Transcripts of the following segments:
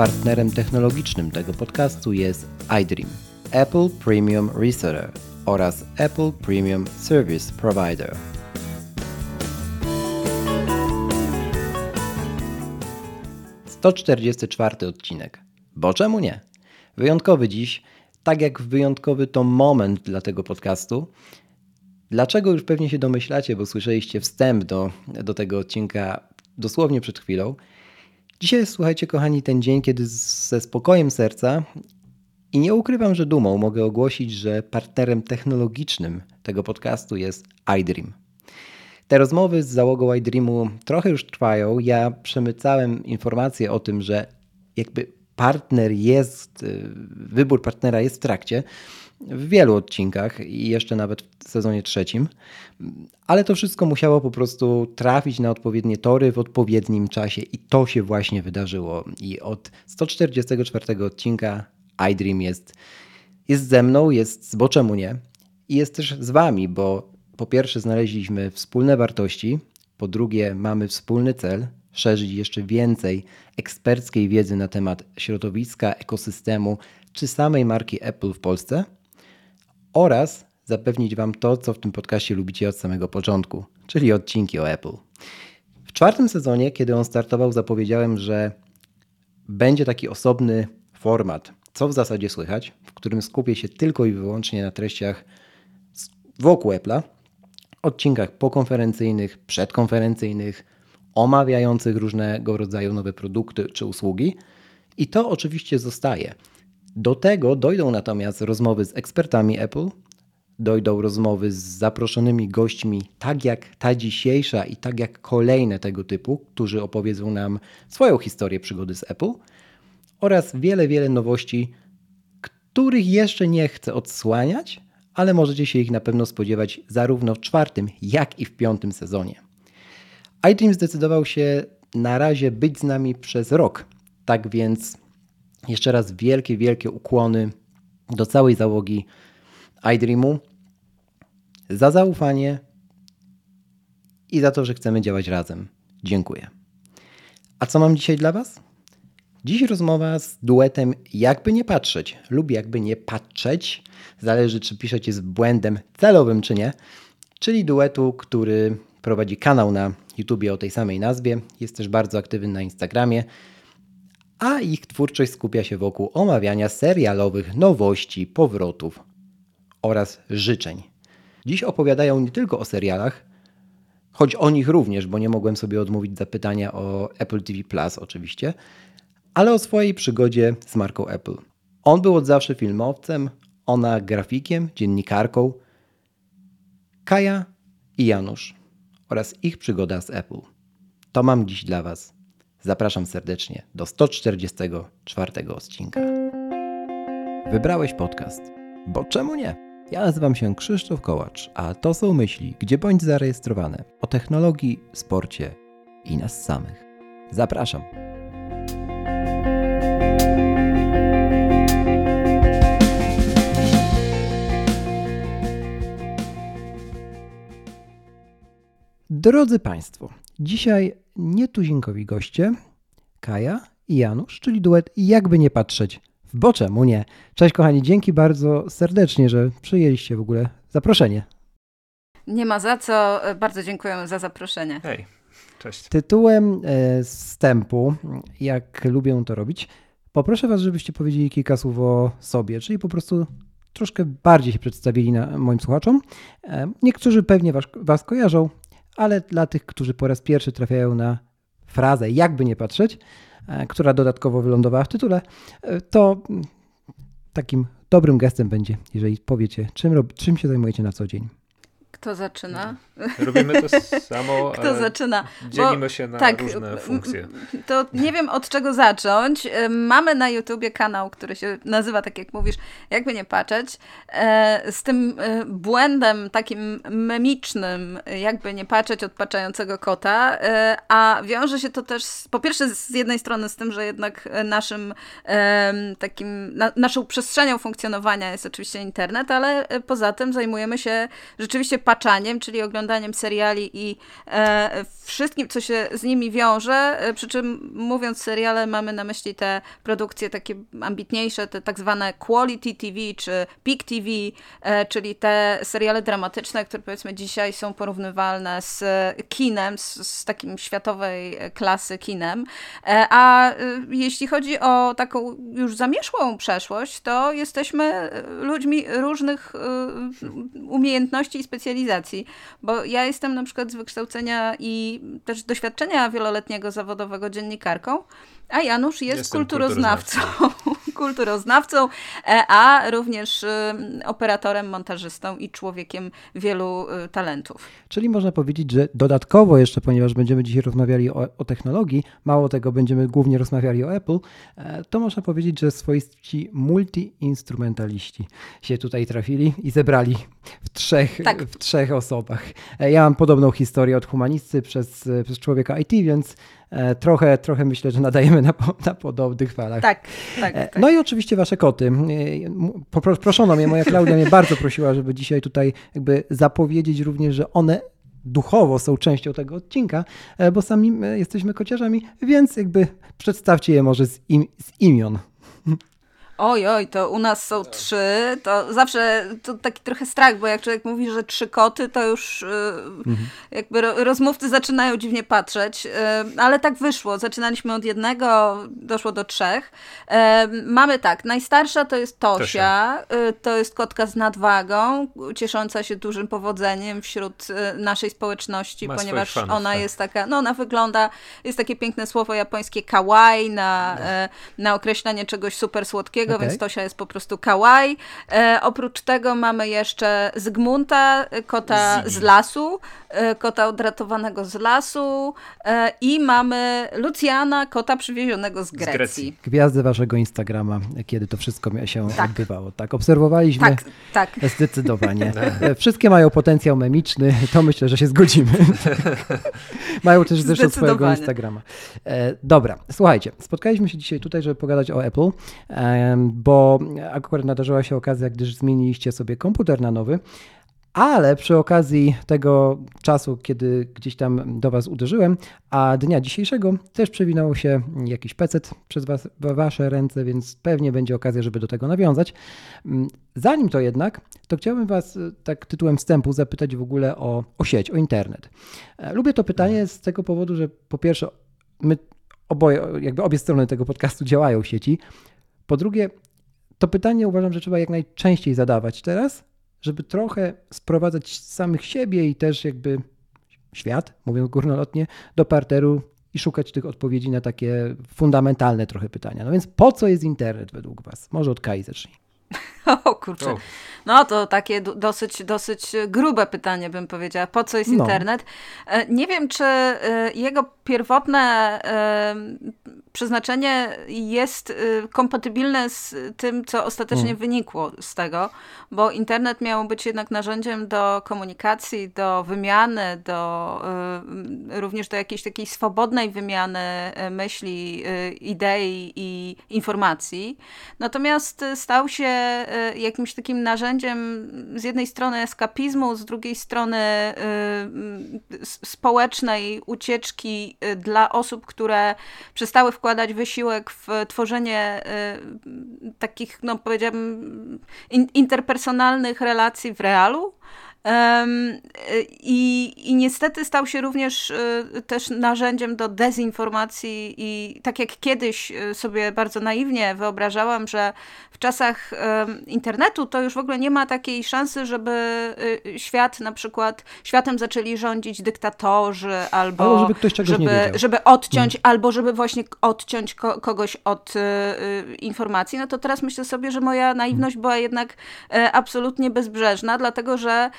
Partnerem technologicznym tego podcastu jest iDream, Apple Premium Reseller oraz Apple Premium Service Provider. To 44 odcinek. Bo czemu nie? Wyjątkowy dziś, tak jak wyjątkowy to moment dla tego podcastu. Dlaczego już pewnie się domyślacie, bo słyszeliście wstęp do, do tego odcinka dosłownie przed chwilą. Dzisiaj słuchajcie, kochani, ten dzień, kiedy ze spokojem serca i nie ukrywam, że dumą mogę ogłosić, że partnerem technologicznym tego podcastu jest iDream. Te rozmowy z załogą iDreamu trochę już trwają. Ja przemycałem informacje o tym, że jakby partner jest, y, wybór partnera jest w trakcie w wielu odcinkach i jeszcze nawet w sezonie trzecim, ale to wszystko musiało po prostu trafić na odpowiednie tory w odpowiednim czasie i to się właśnie wydarzyło. I od 144 odcinka iDream jest, jest ze mną, jest z bo czemu nie? I jest też z wami, bo po pierwsze znaleźliśmy wspólne wartości, po drugie mamy wspólny cel, szerzyć jeszcze więcej eksperckiej wiedzy na temat środowiska, ekosystemu czy samej marki Apple w Polsce oraz zapewnić Wam to, co w tym podcaście lubicie od samego początku, czyli odcinki o Apple. W czwartym sezonie, kiedy on startował, zapowiedziałem, że będzie taki osobny format, co w zasadzie słychać, w którym skupię się tylko i wyłącznie na treściach wokół Apple'a, odcinkach pokonferencyjnych, przedkonferencyjnych, omawiających różnego rodzaju nowe produkty czy usługi. I to oczywiście zostaje. Do tego dojdą natomiast rozmowy z ekspertami Apple, dojdą rozmowy z zaproszonymi gośćmi, tak jak ta dzisiejsza i tak jak kolejne tego typu, którzy opowiedzą nam swoją historię przygody z Apple oraz wiele, wiele nowości, których jeszcze nie chcę odsłaniać, ale możecie się ich na pewno spodziewać zarówno w czwartym, jak i w piątym sezonie iDream zdecydował się na razie być z nami przez rok. Tak więc jeszcze raz wielkie, wielkie ukłony do całej załogi iDreamu za zaufanie i za to, że chcemy działać razem. Dziękuję. A co mam dzisiaj dla Was? Dziś rozmowa z duetem Jakby nie patrzeć lub Jakby nie patrzeć, zależy czy piszecie z błędem celowym czy nie, czyli duetu, który prowadzi kanał na YouTubie o tej samej nazwie, jest też bardzo aktywny na Instagramie, a ich twórczość skupia się wokół omawiania serialowych nowości, powrotów oraz życzeń. Dziś opowiadają nie tylko o serialach, choć o nich również, bo nie mogłem sobie odmówić zapytania o Apple TV Plus oczywiście, ale o swojej przygodzie z marką Apple. On był od zawsze filmowcem, ona grafikiem, dziennikarką. Kaja i Janusz oraz ich przygoda z Apple. To mam dziś dla Was. Zapraszam serdecznie do 144 odcinka. Wybrałeś podcast, bo czemu nie? Ja nazywam się Krzysztof Kołacz, a to są myśli, gdzie bądź zarejestrowane o technologii, sporcie i nas samych. Zapraszam. Drodzy Państwo, dzisiaj nietuzinkowi goście, Kaja i Janusz, czyli duet jakby nie patrzeć w bo czemu nie. Cześć kochani, dzięki bardzo serdecznie, że przyjęliście w ogóle zaproszenie. Nie ma za co, bardzo dziękujemy za zaproszenie. Hej, cześć. Tytułem e, wstępu, jak lubię to robić, poproszę Was, żebyście powiedzieli kilka słów o sobie, czyli po prostu troszkę bardziej się przedstawili na moim słuchaczom. E, niektórzy pewnie was, was kojarzą, ale dla tych, którzy po raz pierwszy trafiają na frazę, jakby nie patrzeć, e, która dodatkowo wylądowała w tytule, e, to takim dobrym gestem będzie, jeżeli powiecie, czym, czym się zajmujecie na co dzień. Kto zaczyna? Robimy to samo. Kto zaczyna? Dzielimy Bo, się na tak, różne funkcje. To nie wiem od czego zacząć. Mamy na YouTubie kanał, który się nazywa, tak jak mówisz, jakby nie patrzeć, e, z tym e, błędem takim memicznym, jakby nie patrzeć od patrzającego kota, e, a wiąże się to też po pierwsze z jednej strony z tym, że jednak naszym takim, naszą przestrzenią funkcjonowania jest oczywiście internet, ale poza tym zajmujemy się rzeczywiście paczaniem, czyli oglądaniem seriali i e, wszystkim, co się z nimi wiąże. E, przy czym mówiąc seriale, mamy na myśli te produkcje takie ambitniejsze, te tak zwane quality TV czy peak TV, e, czyli te seriale dramatyczne, które powiedzmy dzisiaj są porównywalne z kinem, z, z takim światowej klasy kinem. E, a e, jeśli chodzi o taką już zamierzchłą przeszłość, to jesteśmy ludźmi różnych umiejętności i specjalizacji, bo ja jestem na przykład z wykształcenia i też doświadczenia wieloletniego zawodowego dziennikarką, a Janusz jest Jestem kulturoznawcą, kulturoznawcą, e, a również operatorem, montażystą i człowiekiem wielu y, talentów. Czyli można powiedzieć, że dodatkowo jeszcze, ponieważ będziemy dzisiaj rozmawiali o, o technologii, mało tego, będziemy głównie rozmawiali o Apple, e, to można powiedzieć, że swoiści multi-instrumentaliści się tutaj trafili i zebrali w trzech, tak. w trzech osobach. E, ja mam podobną historię od humanisty przez, przez człowieka IT, więc trochę, trochę myślę, że nadajemy na, na podobnych falach. Tak, tak, e, tak. No i oczywiście wasze koty. E, proszono mnie, moja Klaudia mnie bardzo prosiła, żeby dzisiaj tutaj jakby zapowiedzieć również, że one duchowo są częścią tego odcinka, bo sami jesteśmy kociarzami, więc jakby przedstawcie je może z, im, z imion. Oj, oj, to u nas są trzy, to zawsze to taki trochę strach, bo jak człowiek mówi, że trzy koty, to już mhm. jakby rozmówcy zaczynają dziwnie patrzeć, y, ale tak wyszło. Zaczynaliśmy od jednego, doszło do trzech. Y, mamy tak, najstarsza to jest Tosia, Tosia. to jest kotka z nadwagą, ciesząca się dużym powodzeniem wśród naszej społeczności, Ma ponieważ fanów, ona tak. jest taka, no ona wygląda, jest takie piękne słowo japońskie kawaii na, no. na określenie czegoś super słodkiego, okay. więc Tosia jest po prostu kawaii. E, oprócz tego mamy jeszcze Zygmunta, kota z lasu, e, kota odratowanego z lasu e, i mamy Lucjana, kota przywiezionego z Grecji. z Grecji. Gwiazdy waszego Instagrama, kiedy to wszystko się tak. odbywało. Tak, obserwowaliśmy. Tak, tak. Zdecydowanie. E, wszystkie mają potencjał memiczny, to myślę, że się zgodzimy. mają też zresztą swojego Instagrama. E, dobra, słuchajcie, spotkaliśmy się dzisiaj tutaj, żeby pogadać o Apple bo akurat nadarzyła się okazja, gdyż zmieniliście sobie komputer na nowy. Ale przy okazji tego czasu, kiedy gdzieś tam do Was uderzyłem, a dnia dzisiejszego też przewinął się jakiś pecet przez was, Wasze ręce, więc pewnie będzie okazja, żeby do tego nawiązać. Zanim to jednak, to chciałbym Was e, tak tytułem wstępu zapytać w ogóle o, o sieć, o internet. E, lubię to pytanie z tego powodu, że po pierwsze, my oboje, jakby obie strony tego podcastu działają w sieci, po drugie, to pytanie uważam, że trzeba jak najczęściej zadawać teraz, żeby trochę sprowadzać samych siebie i też jakby świat, mówiąc górnolotnie, do parteru i szukać tych odpowiedzi na takie fundamentalne trochę pytania. No więc po co jest internet według Was? Może od Kai zacznij. O kurczę. No to takie dosyć, dosyć grube pytanie bym powiedziała. Po co jest no. internet? E, nie wiem, czy e, jego pierwotne e, przeznaczenie jest kompatybilne z tym, co ostatecznie hmm. wynikło z tego, bo internet miał być jednak narzędziem do komunikacji, do wymiany, do również do jakiejś takiej swobodnej wymiany myśli, idei i informacji. Natomiast stał się Y, jakimś takim narzędziem z jednej strony eskapizmu, z drugiej strony y, społecznej ucieczki y, dla osób, które przestały wkładać wysiłek w tworzenie takich, no powiedziałabym, interpersonalnych relacji w realu. I, I niestety stał się również y, też narzędziem do dezinformacji i tak jak kiedyś y, sobie bardzo naiwnie wyobrażałam, że w czasach internetu to już w ogóle nie ma takiej szansy, żeby y, świat na przykład, światem zaczęli rządzić dyktatorzy albo, albo żeby, ktoś czegoś żeby, żeby odciąć, hmm. albo żeby właśnie odciąć ko kogoś od informacji, no to teraz myślę sobie, że moja naiwność była jednak e, absolutnie bezbrzeżna, dlatego że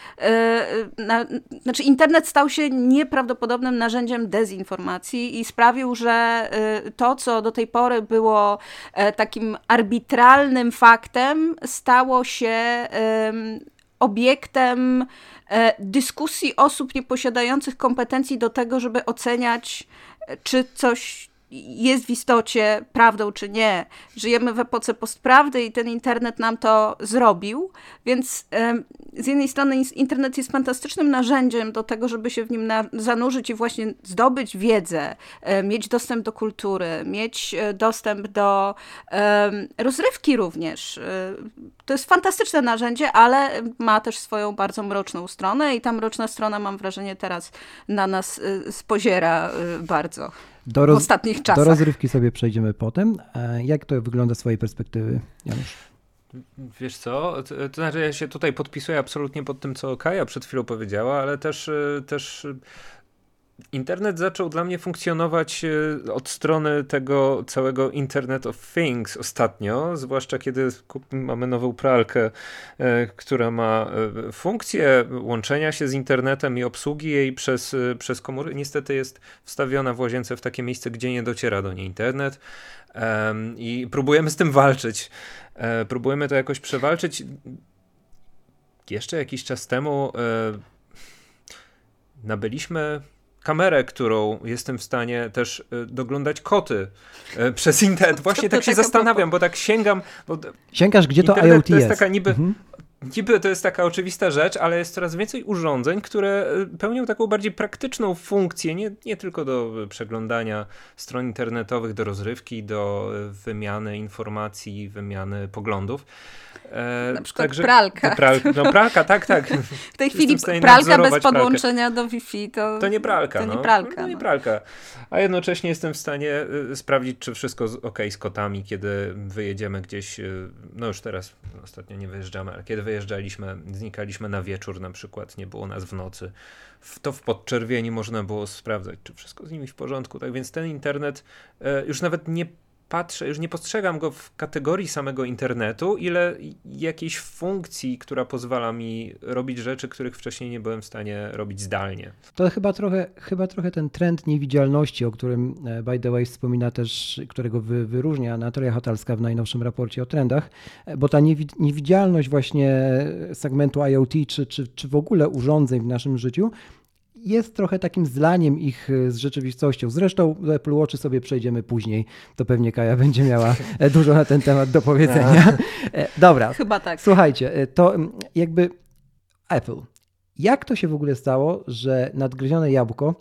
na, znaczy internet stał się nieprawdopodobnym narzędziem dezinformacji i sprawił, że e, to, co do tej pory było e, takim arbitralnym faktem, stało się obiektem dyskusji osób nieposiadających kompetencji do tego, żeby oceniać, czy coś jest w istocie prawdą czy nie. Żyjemy w epoce postprawdy i ten internet nam to zrobił, więc z jednej strony internet jest fantastycznym narzędziem do tego, żeby się w nim zanurzyć i właśnie zdobyć wiedzę, mieć dostęp do kultury, mieć e, dostęp do rozrywki również. E, to jest fantastyczne narzędzie, ale ma też swoją bardzo mroczną stronę i ta mroczna strona mam wrażenie teraz na nas e, spoziera bardzo. Do roz, w ostatnich czasach. Do rozrywki sobie przejdziemy potem. Jak to wygląda z swojej perspektywy, Janusz? Wiesz co, to, to znaczy ja się tutaj podpisuję absolutnie pod tym, co Kaja przed chwilą powiedziała, ale też, y, też internet zaczął dla mnie funkcjonować y, od strony tego całego Internet of Things ostatnio, zwłaszcza kiedy mamy nową pralkę, y, która ma funkcję łączenia się z internetem i obsługi jej przez, przez komóry. Niestety jest wstawiona w łazience w takie miejsce, gdzie nie dociera do niej internet i próbujemy z tym walczyć. E, próbujemy to jakoś przewalczyć. Jeszcze jakiś czas temu e, nabyliśmy kamerę, którą jestem w stanie też e, doglądać koty przez internet. Właśnie tak się zastanawiam, bo tak sięgam. Bo Sięgasz, gdzie to IoT to jest? taka niby, mhm. Niby to jest taka oczywista rzecz, ale jest coraz więcej urządzeń, które pełnią taką bardziej praktyczną funkcję, nie, nie tylko do przeglądania stron internetowych, do rozrywki, do wymiany informacji, wymiany poglądów. E, Na przykład Także, pralka. Pral, no pralka, tak, tak. W tej chwili pralka bez podłączenia do Wi-Fi to, to nie pralka. To no. nie pralka. No, nie no. pralka. A jednocześnie jestem w stanie sprawdzić, czy wszystko ok z kotami, kiedy wyjedziemy gdzieś, no już teraz ostatnio nie wyjeżdżamy, ale kiedy wyjeżdżaliśmy, znikaliśmy na wieczór na przykład, nie było nas w nocy, to w podczerwieni można było sprawdzać, czy wszystko z nimi w porządku. Tak więc ten internet y, już nawet nie patrzę, już nie postrzegam go w kategorii samego internetu, ile jakiejś funkcji, która pozwala mi robić rzeczy, których wcześniej nie byłem w stanie robić zdalnie. To chyba trochę, chyba trochę ten trend niewidzialności, o którym e, by the way wspomina też, którego wy, wyróżnia Natalia Hatalska w najnowszym raporcie o trendach, e, bo ta niewidzialność właśnie segmentu IoT, czy, czy, czy w ogóle urządzeń w naszym życiu, jest trochę takim zlaniem ich e, z rzeczywistością. Zresztą Apple Watchy sobie przejdziemy później. To pewnie Kaja będzie miała e, dużo na ten temat do powiedzenia. E, dobra. Chyba tak. Słuchajcie, to jakby Apple. Jak to się w ogóle stało, że nadgryzione jabłko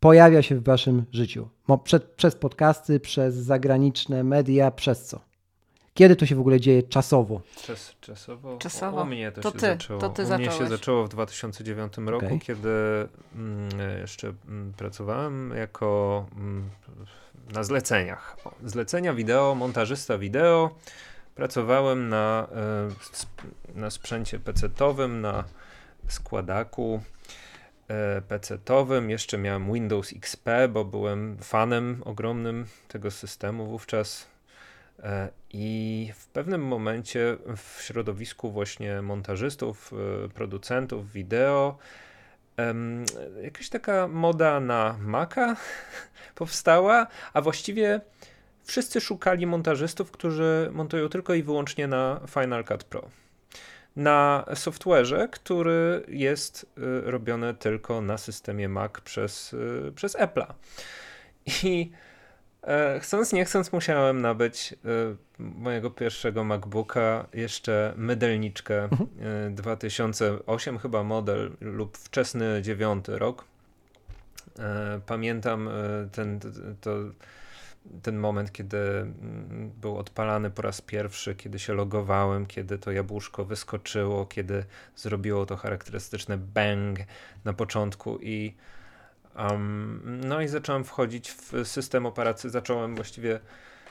pojawia się w waszym życiu? Przed, przez podcasty, przez zagraniczne media, przez co? Kiedy to się w ogóle dzieje czasowo? Czas, czasowo? czasowo? U mnie to, to się ty, zaczęło. To ty u mnie się zaczęło w 2009 roku, okay. kiedy mm, jeszcze mm, pracowałem jako mm, na zleceniach. O, zlecenia wideo, montażysta wideo. Pracowałem na, e, na sprzęcie PC-owym, na składaku e, PC-owym. Jeszcze miałem Windows XP, bo byłem fanem ogromnym tego systemu wówczas I w pewnym momencie w środowisku właśnie montażystów, e, producentów wideo, jakaś taka moda na Maca powstała, a właściwie wszyscy szukali montażystów, którzy montują tylko i wyłącznie na Final Cut Pro. Na software'ze, który jest e, robiony tylko na systemie Mac przez, przez Apple'a. I E, chcąc, nie chcąc, musiałem nabyć e, mojego pierwszego MacBooka, jeszcze mydelniczkę mhm. 2008 e, chyba model lub wczesny 9 rok. Pamiętam ten, to, ten moment, kiedy mm, był odpalany po raz pierwszy, kiedy się logowałem, kiedy to jabłuszko wyskoczyło, kiedy zrobiło to charakterystyczne bang na początku i Um, no i zacząłem wchodzić w system operacyjny, zacząłem właściwie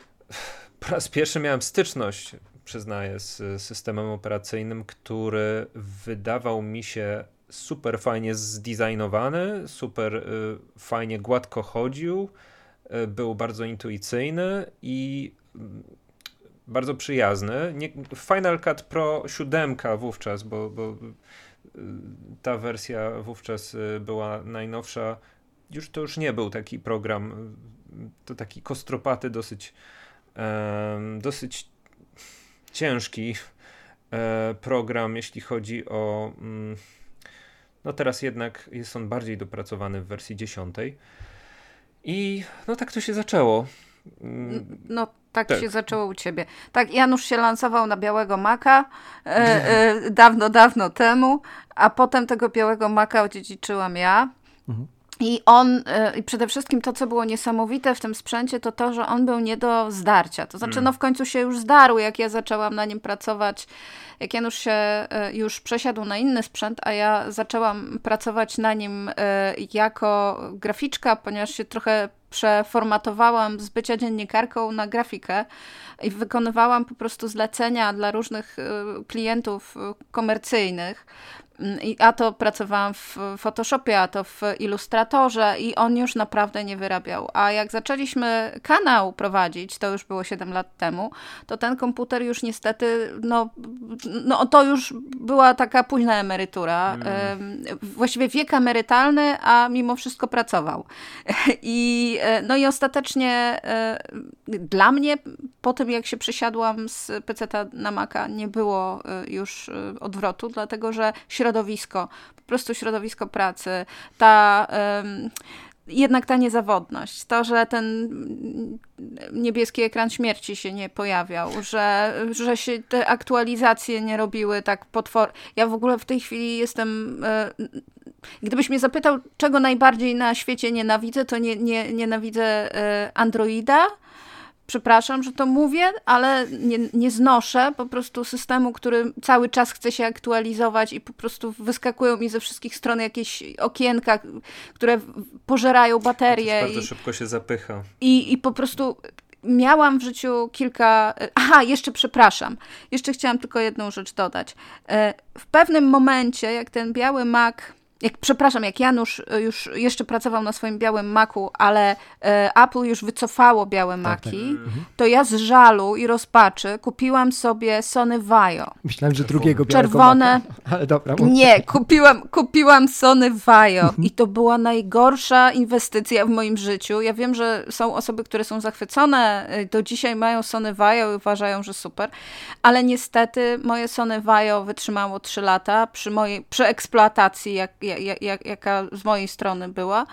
po raz pierwszy miałem styczność, przyznaję, z systemem operacyjnym, który wydawał mi się super fajnie zdesignowany, super y, fajnie gładko chodził, y, był bardzo intuicyjny i y, bardzo przyjazny. Nie, Final Cut Pro 7 wówczas, bo, bo ta wersja wówczas y, była najnowsza. Już to już nie był taki program, to taki kostropaty, dosyć, dosyć ciężki e, program, jeśli chodzi o. Mm, no teraz jednak jest on bardziej dopracowany w wersji 10. I no tak to się zaczęło. No tak, tak, się zaczęło u ciebie. Tak, Janusz się lansował na białego maka e, e, dawno, dawno temu, a potem tego białego maka odziedziczyłam ja. Mhm. I on, e, i przede wszystkim to, co było niesamowite w tym sprzęcie, to to, że on był nie do zdarcia. To znaczy, mm. no w końcu się już zdarł, jak ja zaczęłam na nim pracować, jak Janusz się e, już przesiadł na inny sprzęt, a ja zaczęłam pracować na nim e, jako graficzka, ponieważ się trochę przeformatowałam z bycia dziennikarką na grafikę i wykonywałam po prostu zlecenia dla różnych klientów komercyjnych. I a to pracowałam w Photoshopie, a to w Illustratorze i on już naprawdę nie wyrabiał. A jak zaczęliśmy kanał prowadzić, to już było 7 lat temu, to ten komputer już niestety, no, no to już była taka późna emerytura. Mm. Właściwie wiek emerytalny, a mimo wszystko pracował. I, e, no i ostatecznie e, dla mnie, po tym jak się przesiadłam z PC na Maca, nie było e, już odwrotu, dlatego że środowisko środowisko, po prostu środowisko pracy, ta jednak ta niezawodność, to, że ten niebieski ekran śmierci się nie pojawiał, że, że się te aktualizacje nie robiły tak potwor. Ja w ogóle w tej chwili jestem. E, gdybyś mnie zapytał, czego najbardziej na świecie nienawidzę, to nie, nie, nienawidzę e, Androida przepraszam, że to mówię, ale nie, nie znoszę po prostu systemu, który cały czas chce się aktualizować i po prostu wyskakują mi ze wszystkich stron jakieś okienka, które pożerają baterie. bardzo i, szybko się zapycha. I, I po prostu miałam w życiu kilka. Aha, jeszcze przepraszam. Jeszcze chciałam tylko jedną rzecz dodać. E, w pewnym momencie, jak ten biały mak jak, przepraszam, jak Janusz e, już jeszcze pracował na swoim białym maku, ale e, Apple już wycofało białe tak, maki, tak. Mhm. to ja z żalu i rozpaczy kupiłam sobie Sony Vaio. Myślałem, że drugiego białego Czerwone. Maka. Ale dobra. Nie, kupiłam, kupiłam Sony Vaio mhm. i to była najgorsza inwestycja w moim życiu. Ja wiem, że są osoby, które są zachwycone, e, do dzisiaj mają Sony Vaio i uważają, że super, ale niestety moje Sony Vaio wytrzymało 3 lata przy mojej, przy eksploatacji, jak, jaka z mojej strony była.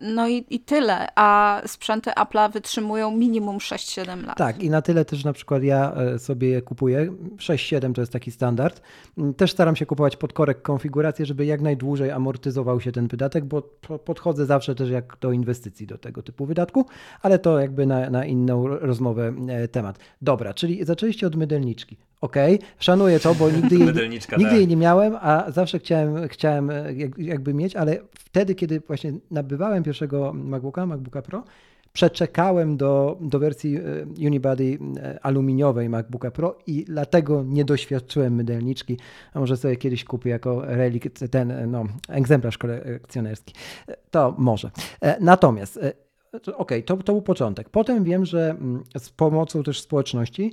No i, i tyle, a sprzęty Apple'a wytrzymują minimum 6-7 lat. Tak, i na tyle też na przykład ja e, sobie je kupuję. 6-7 to jest taki standard. Mm, też staram się kupować pod korek konfigurację, żeby jak najdłużej amortyzował się ten wydatek, bo podchodzę zawsze też jak do inwestycji do tego typu wydatku, ale to jakby na, na inną rozmowę e, temat. Dobra, czyli zaczęliście od mydelniczki. Okej, okay, szanuję to, bo nigdy, jej, nigdy jej tak. nie miałem, a zawsze chciałem, chciałem e, jakby mieć, ale wtedy, kiedy właśnie nabywałem pierwszego MacBooka, MacBooka Pro, przeczekałem do, do wersji e, Unibody e, aluminiowej MacBooka Pro i dlatego nie doświadczyłem mydelniczki. A może sobie kiedyś kupię jako relikt ten no, egzemplarz kolekcjonerski. To może. Natomiast, okej, okay, to, to był początek. Potem wiem, że mm, z pomocą też społeczności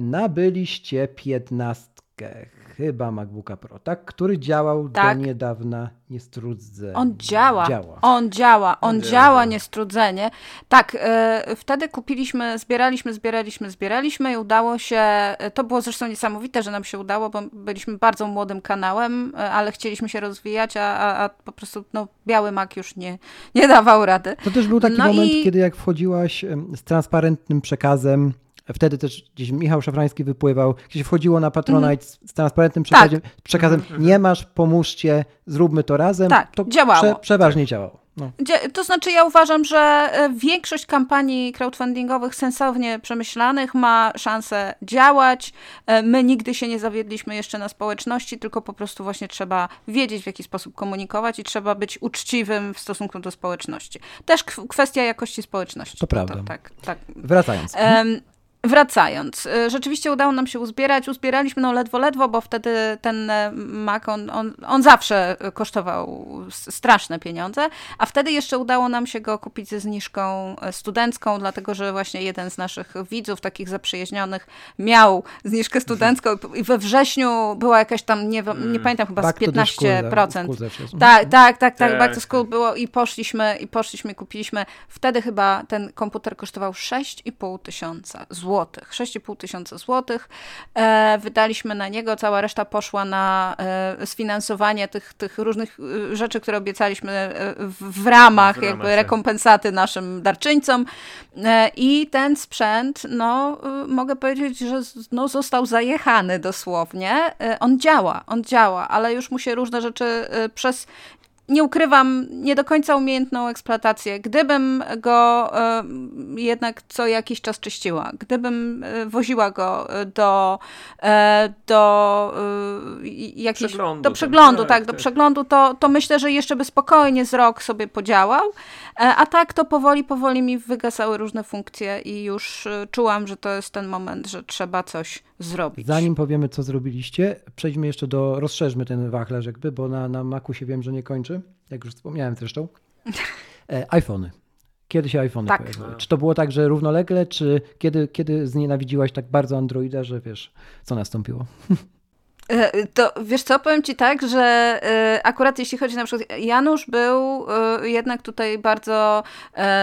nabyliście piętnastkę, chyba MacBooka Pro, tak? Który działał tak. do niedawna niestrudzenie. On działa. działa. On działa, on, działa, działa niestrudzenie. Tak, y, wtedy kupiliśmy, zbieraliśmy, zbieraliśmy, zbieraliśmy i udało się, e, to było zresztą niesamowite, że nam się udało, bo byliśmy bardzo młodym kanałem, e, ale chcieliśmy się rozwijać, a, a, a po prostu no, biały Mac już nie, nie dawał rady. To też był taki no moment, i... kiedy jak wchodziłaś z transparentnym przekazem, Wtedy też gdzieś Michał Szafrański wypływał, gdzieś wchodziło na Patronite mm. z transparentnym przekazem, tak. przekazem mhm. nie masz, pomóżcie, zróbmy to razem. Tak, to działało. Prze, przeważnie działało. No. To znaczy, ja uważam, że e, większość kampanii crowdfundingowych sensownie przemyślanych ma szansę działać. E, my nigdy się nie zawiedliśmy jeszcze na społeczności, tylko po prostu właśnie trzeba wiedzieć, w jaki sposób komunikować i trzeba być uczciwym w stosunku do społeczności. Też kwestia jakości społeczności. To prawda. To, tak, tak. Wracając. Um, Wracając, y, rzeczywiście udało nam się uzbierać. Uzbieraliśmy no ledwo, ledwo, bo wtedy ten e, mak, on, on, on zawsze kosztował straszne pieniądze, a wtedy jeszcze udało nam się go kupić ze zniżką e, studencką, dlatego że właśnie jeden z naszych widzów, takich zaprzyjaźnionych, miał zniżkę studencką i we wrześniu była jakaś tam, nie, nie mm. pamiętam, chyba back z 15%. Tak, tak, tak, tak, back to school było i poszliśmy, i poszliśmy, kupiliśmy. Wtedy chyba ten komputer kosztował 6,5 tysiąca złotych złotych, 6,5 tysiąca złotych. E, wydaliśmy na niego, cała reszta poszła na e, sfinansowanie tych, tych różnych e, rzeczy, które obiecaliśmy w, w ramach, w jakby rekompensaty naszym darczyńcom. I ten sprzęt, no mogę powiedzieć, że no, został zajechany dosłownie. On działa, on działa, ale już mu się różne rzeczy przez nie ukrywam, nie do końca umiejętną eksploatację. Gdybym go e, jednak co jakiś czas czyściła, gdybym e, woziła go e, do, do jakiejś, przeglądu, do przeglądu, tak, tak, do tak. przeglądu, to, to myślę, że jeszcze by spokojnie z rok sobie podziałał, a tak to powoli, powoli mi wygasały różne funkcje i już czułam, że to jest ten moment, że trzeba coś zrobić. Zanim powiemy, co zrobiliście, przejdźmy jeszcze do, rozszerzmy ten wachlarz jakby, bo na, na Macu się wiem, że nie kończy, jak już wspomniałem zresztą. E, iPhony. Kiedy się iPhony tak. pojawiły? Czy to było tak, że równolegle, czy kiedy, kiedy znienawidziłaś tak bardzo Androida, że wiesz, co nastąpiło? E, to wiesz co, powiem ci tak, że e, akurat jeśli chodzi na przykład, Janusz był e, jednak tutaj bardzo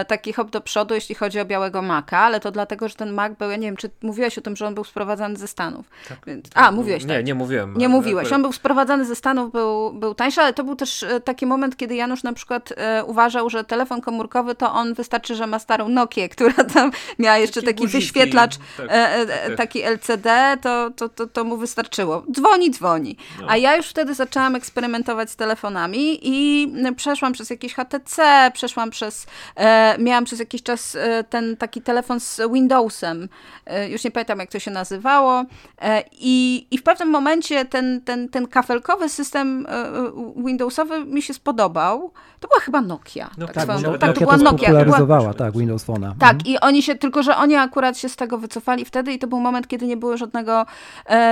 taki hop do przodu, jeśli chodzi o białego maka, ale to dlatego, że ten mak był, ja nie wiem, czy mówiłeś o tym, że on był sprowadzany ze Stanów. Tak. A, mówiłeś Nie, tak. nie mówiłem. Nie mówiłeś. On był sprowadzany ze Stanów, był, był tańszy, ale to był też taki moment, kiedy Janusz na przykład uważał, że telefon komórkowy to on wystarczy, że ma starą Nokię, która tam miała jeszcze taki, taki wyświetlacz, tak, tak, taki LCD, to, to, to, to mu wystarczyło. Dzwoni dzwoni, dzwoni. No. A ja już wtedy zaczęłam eksperymentować z telefonami i przeszłam przez jakieś HTC, przeszłam przez, e, miałam przez jakiś czas e, ten taki telefon z Windowsem, e, już nie pamiętam jak to się nazywało e, i, i w pewnym momencie ten, ten, ten kafelkowy system e, e, Windowsowy mi się spodobał. To była chyba Nokia. No, tak, tak, no, tak, to była Nokia. popularyzowała, tak, Windows Phone'a. Tak, mhm. i oni się, tylko że oni akurat się z tego wycofali wtedy i to był moment, kiedy nie było żadnego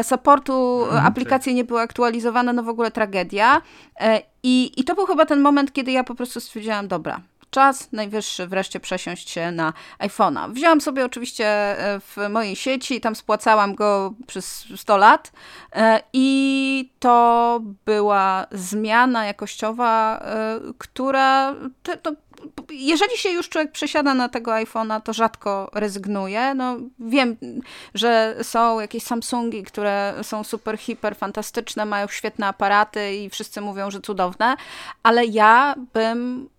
supportu mhm. Aplikacje nie były aktualizowane, no w ogóle tragedia. E, I, I to był chyba ten moment, kiedy ja po prostu stwierdziłam, dobra, czas najwyższy wreszcie przesiąść się na iPhone'a. Wzięłam sobie oczywiście e, w mojej sieci, tam spłacałam go przez 100 lat e, i to była zmiana jakościowa, która to, jeżeli się już człowiek przesiada na tego iPhone'a, to rzadko rezygnuje. No, wiem, że są jakieś Samsungi, które są super, hiper fantastyczne, mają świetne aparaty i wszyscy mówią, że cudowne, ale ja bym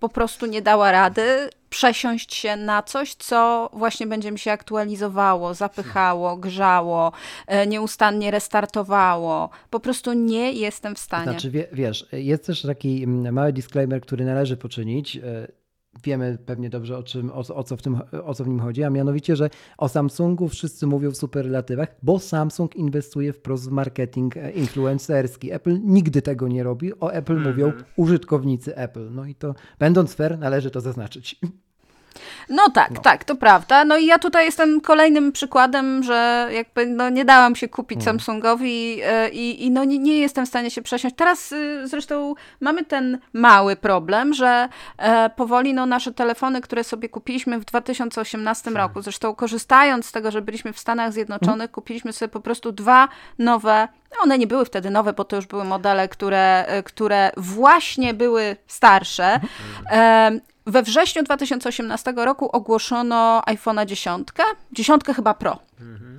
po prostu nie dała rady przesiąść się na coś, co właśnie będzie mi się aktualizowało, zapychało, grzało, e, nieustannie restartowało. Po prostu nie jestem w stanie. Znaczy, wiesz, jest też taki mm, mały disclaimer, który należy poczynić. Wiemy pewnie dobrze, o, czym, o, o, co w tym, o co w nim chodzi, a mianowicie, że o Samsungu wszyscy mówią w superlatywach, bo Samsung inwestuje wprost w marketing e, influencerski. Apple nigdy tego nie robi. O Apple mm -hmm. mówią użytkownicy Apple. No i to, będąc fair, należy to zaznaczyć. No tak, no. tak, to prawda. No i ja tutaj jestem kolejnym przykładem, że jakby no nie dałam się kupić mm. Samsungowi e, i, i no nie, nie, jestem w stanie się przesiąść. Teraz y, zresztą mamy ten mały problem, że e, powoli no nasze telefony, które sobie kupiliśmy w 2018 tak. roku, zresztą korzystając z tego, że byliśmy w Stanach Zjednoczonych, mm. kupiliśmy sobie po prostu dwa nowe one nie były wtedy nowe, bo to już były modele, które, e, które właśnie były starsze. We wrześniu 2018 roku ogłoszono iPhone'a 10, dziesiątkę chyba Pro.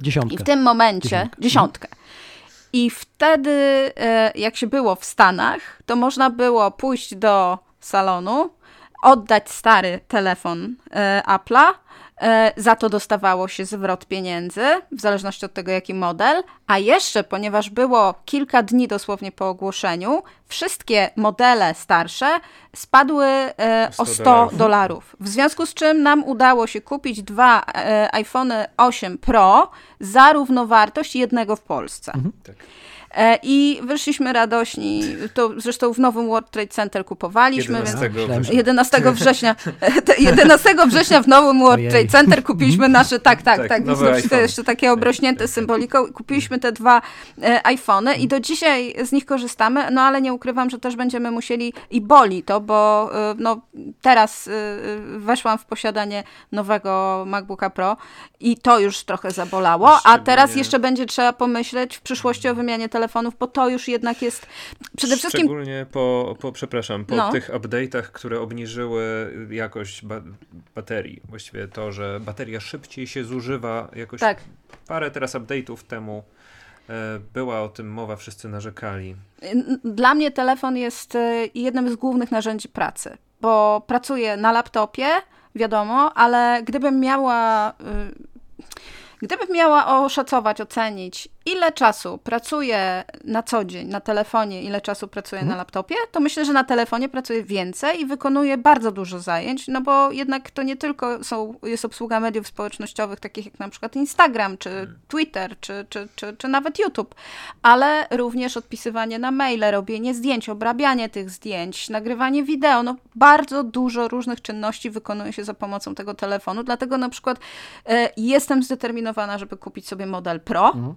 Dziesiątkę. I w tym momencie, dziesiątkę. I wtedy, e, jak się było w Stanach, to można było pójść do salonu, oddać stary telefon e, Apple'a, za to dostawało się zwrot pieniędzy, w zależności od tego, jaki model. A jeszcze, ponieważ było kilka dni dosłownie po ogłoszeniu, wszystkie modele starsze spadły e, o 100 dolarów. W związku z czym nam udało się kupić dwa e, iPhone 8 Pro za równowartość jednego w Polsce. Mhm. Tak. E, I wyszliśmy radośni, to zresztą w nowym World Trade Center kupowaliśmy. 11 września. 11 września, 11 września w nowym World Trade Center kupiliśmy nasze, tak, tak, tak, tak to jeszcze takie obrośnięte symboliką. Kupiliśmy te dwa e, iPhony i do dzisiaj z nich korzystamy, no ale nie ukrywam, że też będziemy musieli i boli to, bo e, no, teraz weszłam w posiadanie nowego MacBooka Pro i to już trochę zabolało, a teraz jeszcze będzie trzeba pomyśleć w przyszłości o wymianie telefonu telefonów, bo to już jednak jest przede wszystkim... Szczególnie po, po przepraszam, po no. tych update'ach, które obniżyły jakość ba baterii. Właściwie to, że bateria szybciej się zużywa jakoś tak. parę teraz update'ów temu e, była o tym mowa, wszyscy narzekali. Dla mnie telefon jest e, jednym z głównych narzędzi pracy, bo pracuję na laptopie, wiadomo, ale gdybym miała y, Gdybym miała oszacować, ocenić, ile czasu pracuję na co dzień na telefonie, ile czasu pracuję mhm. na laptopie, to myślę, że na telefonie pracuję więcej i wykonuję bardzo dużo zajęć, no bo jednak to nie tylko są, jest obsługa mediów społecznościowych, takich jak na przykład Instagram, czy mhm. Twitter, czy, czy, czy, czy nawet YouTube, ale również odpisywanie na maile, robienie zdjęć, obrabianie tych zdjęć, nagrywanie wideo, no bardzo dużo różnych czynności wykonuje się za pomocą tego telefonu, dlatego na przykład y, jestem zdeterminowana, żeby kupić sobie model Pro, mhm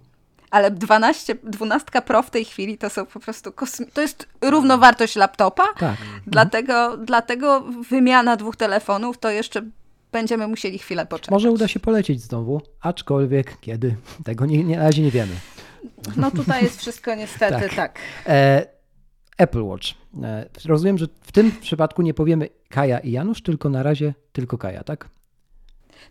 ale 12, 12 Pro w tej chwili to są po prostu kosmi- to jest równowartość laptopa, tak. dlatego, mhm. dlatego wymiana dwóch telefonów to jeszcze będziemy musieli chwilę poczekać. Może uda się polecieć znowu, aczkolwiek kiedy, tego nie, nie, na razie nie wiemy. No tutaj jest wszystko niestety tak. tak. E, Apple Watch. E, rozumiem, że w tym przypadku nie powiemy Kaja i Janusz, tylko na razie tylko Kaja, tak?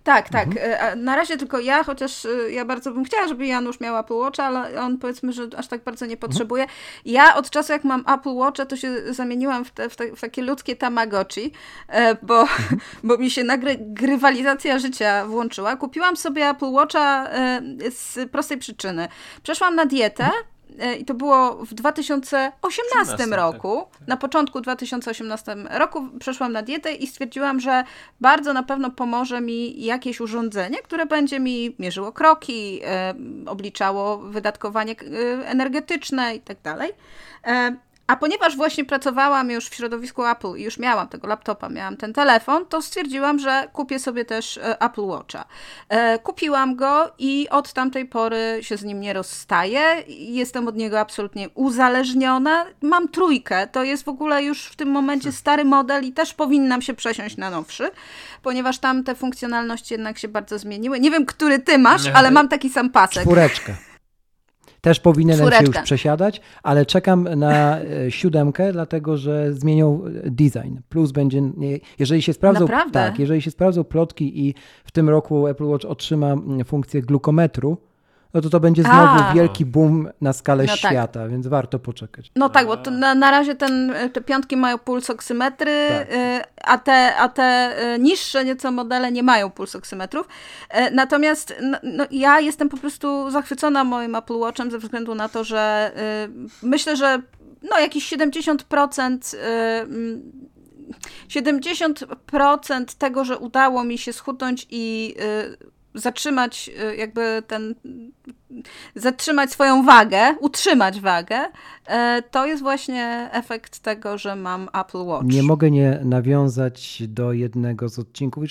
Tak, tak. Mhm. E, na razie tylko ja, chociaż e, ja bardzo bym chciała, żeby Janusz miał Apple Watch, ale on powiedzmy, że aż tak bardzo nie mhm. potrzebuje. Mhm. Ja od czasu, jak mam Apple Watcha, to się zamieniłam w, te, w, te, w takie ludzkie tamagotchi, e, bo, mhm. bo mi się nagle grywalizacja życia włączyła. Kupiłam sobie Apple Watcha z prostej przyczyny. Przeszłam na dietę, E, i to było w 2018 13, roku. Tak, tak. Na początku 2018 roku przeszłam na dietę i stwierdziłam, że bardzo na pewno pomoże mi jakieś urządzenie, które będzie mi mierzyło kroki, e, obliczało wydatkowanie e, energetyczne i tak dalej. A ponieważ właśnie pracowałam już w środowisku Apple i już miałam tego laptopa, miałam ten telefon, to stwierdziłam, że kupię sobie też e, Apple Watcha. E, kupiłam go i od tamtej pory się z nim nie rozstaję. Jestem od niego absolutnie uzależniona. Mam trójkę, to jest w ogóle już w tym momencie hmm. stary model i też powinnam się przesiąść na nowszy, ponieważ tam te funkcjonalności jednak się bardzo zmieniły. Nie wiem, który ty masz, ale mam taki sam pasek. Czwóreczkę. Też powinienem się już przesiadać, ale czekam na e, siódemkę, dlatego że zmienią design. Plus będzie, jeżeli się sprawdzą, Naprawdę? tak, jeżeli się sprawdzą plotki i w tym roku Apple Watch otrzyma funkcję glukometru, no to to będzie znowu A. wielki boom na skalę no tak. świata, tak. więc warto poczekać. No tak, bo na, na razie ten, te piątki mają pulsoksymetry, tak. Y, a, te, a te y, niższe nieco modele nie mają pulsoksymetrów. Y, natomiast no, no, ja jestem po prostu zachwycona moim Apple Watchem ze względu na to, że myślę, że no jakieś 70% 70% tego, że udało mi się schudnąć i zatrzymać y, jakby ten, zatrzymać swoją wagę, utrzymać wagę, y, to jest właśnie efekt tego, że mam Apple Watch. Nie mogę nie nawiązać do jednego z odcinków,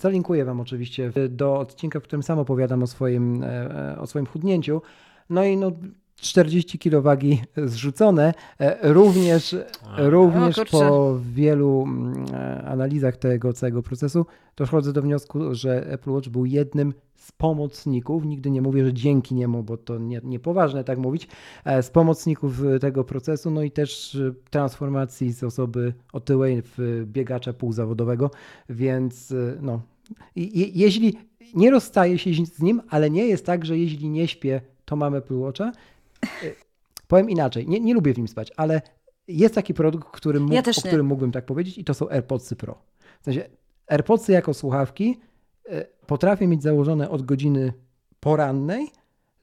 zalinkuję wam oczywiście do odcinka, w którym sam opowiadam o swoim, e, e, o swoim chudnięciu. No i no, 40 kg wagi zrzucone. E, również, również po wielu mm, e, analizach tego całego procesu dochodzę do wniosku, że Apple Watch był jednym z pomocników, nigdy nie mówię, że dzięki niemu, bo to nie, niepoważne tak mówić, e, z pomocników tego procesu, no i też transformacji z osoby otyłej w biegacza półzawodowego, więc no, i, jeśli nie rozstaję się z nim, ale nie jest tak, że jeśli nie śpię, to mam Apple Watcha, powiem inaczej, nie, nie lubię w nim spać, ale jest taki produkt, który mógł, ja o którym mógłbym tak powiedzieć i to są AirPodsy Pro. W sensie AirPodsy jako słuchawki y, potrafię mieć założone od godziny porannej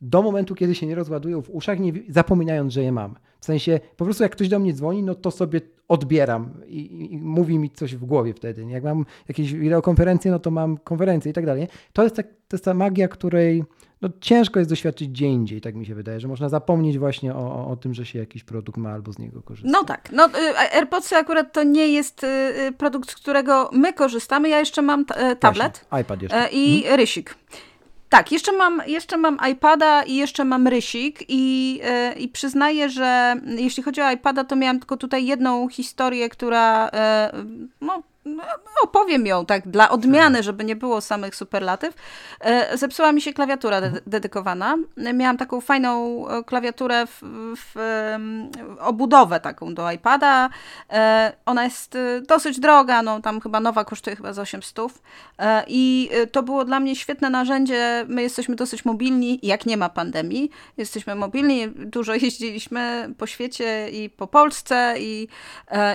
do momentu, kiedy się nie rozładują w uszach, nie zapominając, że je mam. W sensie po prostu jak ktoś do mnie dzwoni, no to sobie odbieram i, i mówi mi coś w głowie wtedy. Jak mam jakieś wideokonferencje, no to mam konferencje i tak dalej. To jest, tak, to jest ta magia, której no, ciężko jest doświadczyć gdzie indziej, tak mi się wydaje, że można zapomnieć właśnie o, o tym, że się jakiś produkt ma albo z niego korzysta. No tak, no y, AirPodsy akurat to nie jest y, y, produkt, z którego my korzystamy. Ja jeszcze mam tablet właśnie, iPad jeszcze. i hmm. rysik. Tak, jeszcze mam, jeszcze mam iPada i jeszcze mam rysik i, yy, i przyznaję, że jeśli chodzi o iPada, to miałam tylko tutaj jedną historię, która yy, no, no, opowiem ją tak dla odmiany, żeby nie było samych superlatyw. E, zepsuła mi się klawiatura de dedykowana. Miałam taką fajną e, klawiaturę w, w, obudowę taką do iPada. E, ona jest dosyć droga, no tam chyba nowa kosztuje chyba z 800 i to było dla mnie świetne narzędzie. My jesteśmy dosyć mobilni, jak nie ma pandemii. Jesteśmy mobilni, dużo jeździliśmy po świecie i po Polsce i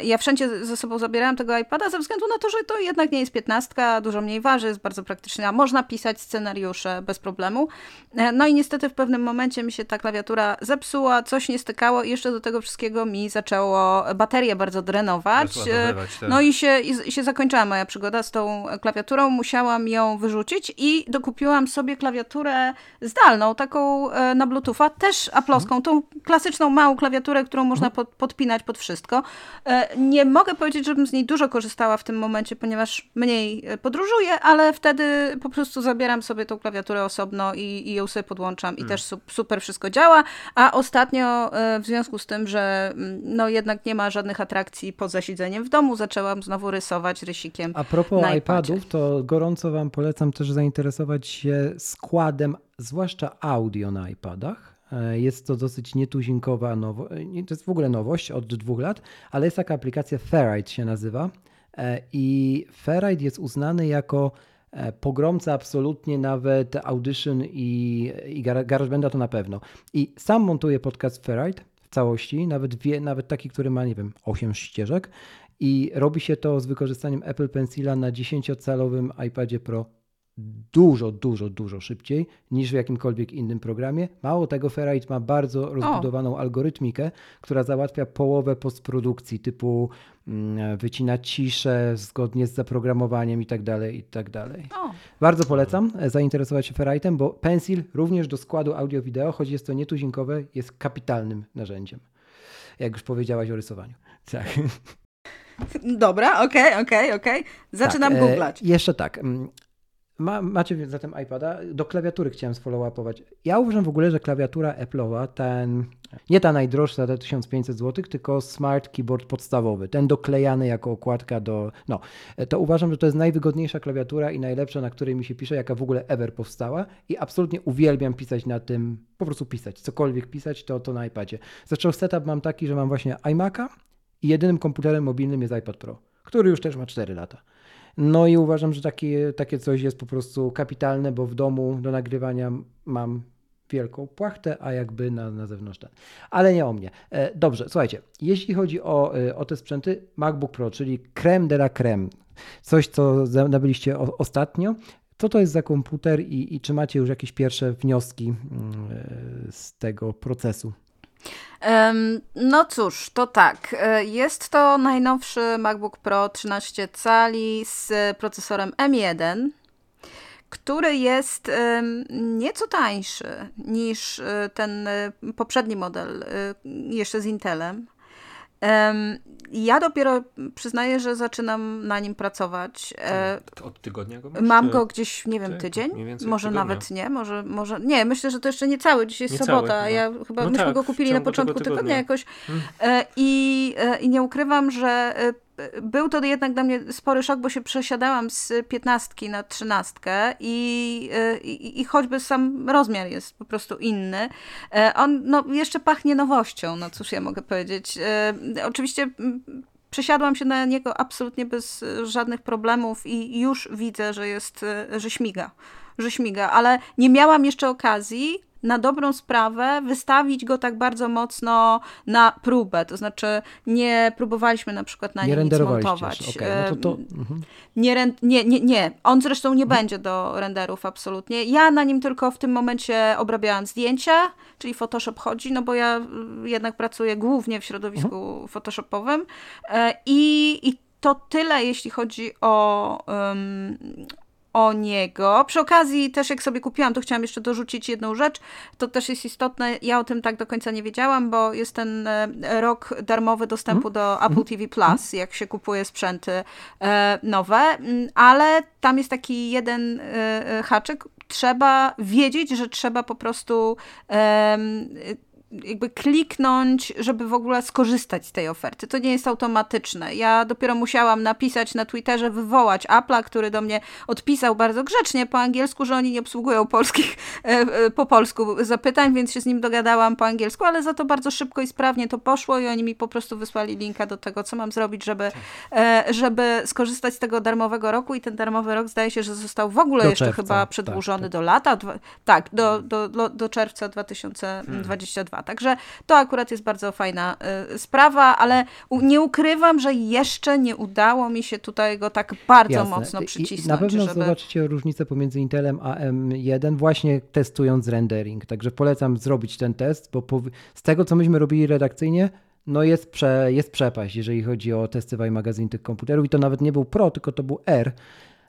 ja wszędzie ze sobą zabierałam tego iPada ze względu na to, że to jednak nie jest piętnastka, dużo mniej waży, jest bardzo praktyczna. Można pisać scenariusze bez problemu. E, no i niestety w pewnym momencie mi się ta klawiatura zepsuła, coś nie stykało i jeszcze do tego wszystkiego mi zaczęło baterię bardzo drenować. E, tak. No i się, i się zakończyła moja przygoda z tą klawiaturą. Musiałam ją wyrzucić i dokupiłam sobie klawiaturę zdalną, taką e, na Bluetootha, też aploską, tą klasyczną małą klawiaturę, którą można mhm. pod, podpinać pod wszystko. Nie mogę powiedzieć, żebym z niej dużo korzystała w tym momencie, ponieważ mniej e, podróżuję, ale wtedy po prostu zabieram sobie tą klawiaturę osobno i, i ją sobie podłączam i hmm. też super wszystko działa, a ostatnio e, w związku z tym, że mm, no jednak nie ma żadnych atrakcji poza siedzeniem w domu, zaczęłam znowu rysować rysikiem A propos iPadów, to gorąco wam polecam też zainteresować się składem, zwłaszcza audio na iPadach. E, jest to dosyć nietuzinkowa nowość, to jest w ogóle nowość od dwóch lat, ale jest taka aplikacja Ferrite się nazywa I Ferrite jest uznany jako e, pogromca absolutnie nawet Audition i, i GarageBanda to na pewno. I sam montuję podcast Ferrite w całości, nawet, wie, nawet taki, który ma, nie wiem, 8 ścieżek i robi się to z wykorzystaniem Apple Pencila na 10-calowym iPadzie Pro dużo, dużo, dużo szybciej niż w jakimkolwiek innym programie. Mało tego, Ferrite ma bardzo rozbudowaną o. algorytmikę, która załatwia połowę postprodukcji, typu mm, wycina ciszę zgodnie z zaprogramowaniem i tak dalej, i tak dalej. Bardzo polecam e, zainteresować się Ferrite'em, bo Pencil również do składu audio-wideo, choć jest to nietuzinkowe, jest kapitalnym narzędziem. Jak już powiedziałaś o rysowaniu. Tak. Dobra, okej, okay, okej, okay, okej. Okay. Zaczynam tak, googlać. E, jeszcze tak. Ma, macie zatem iPada. Do klawiatury chciałem sfollow-upować. Ja uważam w ogóle, że klawiatura Apple'owa, ten, nie ta najdroższa, ta 1500 zł, tylko Smart Keyboard podstawowy, ten doklejany jako okładka do, no, to uważam, że to jest najwygodniejsza klawiatura i najlepsza, na której mi się pisze, jaka w ogóle ever powstała i absolutnie uwielbiam pisać na tym, po prostu pisać, cokolwiek pisać, to, to na iPadzie. Zresztą setup mam taki, że mam właśnie iMac'a i jedynym komputerem mobilnym jest iPad Pro, który już też ma 4 lata. No i uważam, że takie, takie coś jest po prostu kapitalne, bo w domu do nagrywania mam wielką płachtę, a jakby na, na zewnątrz ten. Ale nie o mnie. E, dobrze, słuchajcie, jeśli chodzi o, e, o te sprzęty, MacBook Pro, czyli creme de la creme, coś, co nabyliście o, ostatnio, co to jest za komputer i, i czy macie już jakieś pierwsze wnioski mm, e, z tego procesu? No cóż, to tak. E, jest to najnowszy MacBook Pro 13 cali z procesorem M1, który jest nieco tańszy niż e, ten e, poprzedni model, jeszcze z Intelem. Ja dopiero przyznaję, że zaczynam na nim pracować. E, od tygodnia go masz? Mam go gdzieś, nie wiem, tydzień? Może nawet nie, może, może. Nie, myślę, że to jeszcze nie cały. Dzisiaj jest nie sobota. Cały, no. Ja chyba no myśmy tak, go kupili na początku tygodnia, tygodnia jakoś. Hmm. I, e, I nie ukrywam, że był to jednak dla mnie spory szok, bo się przesiadałam z piętnastki na trzynastkę i, i, i choćby sam rozmiar jest po prostu inny. E, on no, jeszcze pachnie nowością, no cóż ja mogę powiedzieć. E, oczywiście przesiadłam się na niego absolutnie bez żadnych problemów i już widzę, że jest, że śmiga, że śmiga, ale nie miałam jeszcze okazji na dobrą sprawę wystawić go tak bardzo mocno na próbę. To znaczy nie próbowaliśmy na przykład na nie nim nic montować. Okay, no to to, mhm. nie, nie, nie, nie. On zresztą nie mhm. będzie do renderów absolutnie. Ja na nim tylko w tym momencie obrabiałam zdjęcia, czyli Photoshop chodzi, no bo ja y, jednak pracuję głównie w środowisku mhm. photoshopowym e, i, i to tyle, jeśli chodzi o, um, o niego. Przy okazji też jak sobie kupiłam, to chciałam jeszcze dorzucić jedną rzecz. To też jest istotne. Ja o tym tak do końca nie wiedziałam, bo jest ten e, rok darmowy dostępu mm. do Apple mm. TV Plus, mm. jak się kupuje sprzęty e, nowe, mm, ale tam jest taki jeden e, haczyk. Trzeba wiedzieć, że trzeba po prostu jakby kliknąć, żeby w ogóle skorzystać z tej oferty. To nie jest automatyczne. Ja dopiero musiałam napisać na Twitterze, wywołać Apple'a, który do mnie odpisał bardzo grzecznie po angielsku, że oni nie obsługują polskich, e, e, po polsku zapytań, więc się z nim dogadałam po angielsku, ale za to bardzo szybko i sprawnie to poszło i oni mi po prostu wysłali linka do tego, co mam zrobić, żeby, e, żeby skorzystać z tego darmowego roku i ten darmowy rok zdaje się, że został w ogóle do jeszcze czerwca, chyba tak, przedłużony tak, tak. do lata, tak, do, do, do, do czerwca 2022. Hmm. Także to akurat jest bardzo fajna y, sprawa, ale nie ukrywam, że jeszcze nie udało mi się tutaj go tak bardzo Jasne. mocno przycisnąć. I na pewno żeby... zobaczycie różnicę pomiędzy Intelem a M1 właśnie testując rendering. Także polecam zrobić ten test, bo po, z tego co myśmy robili redakcyjnie, no jest, prze, jest przepaść, jeżeli chodzi o testy w magazyn tych komputerów i to nawet nie był Pro, tylko to był R,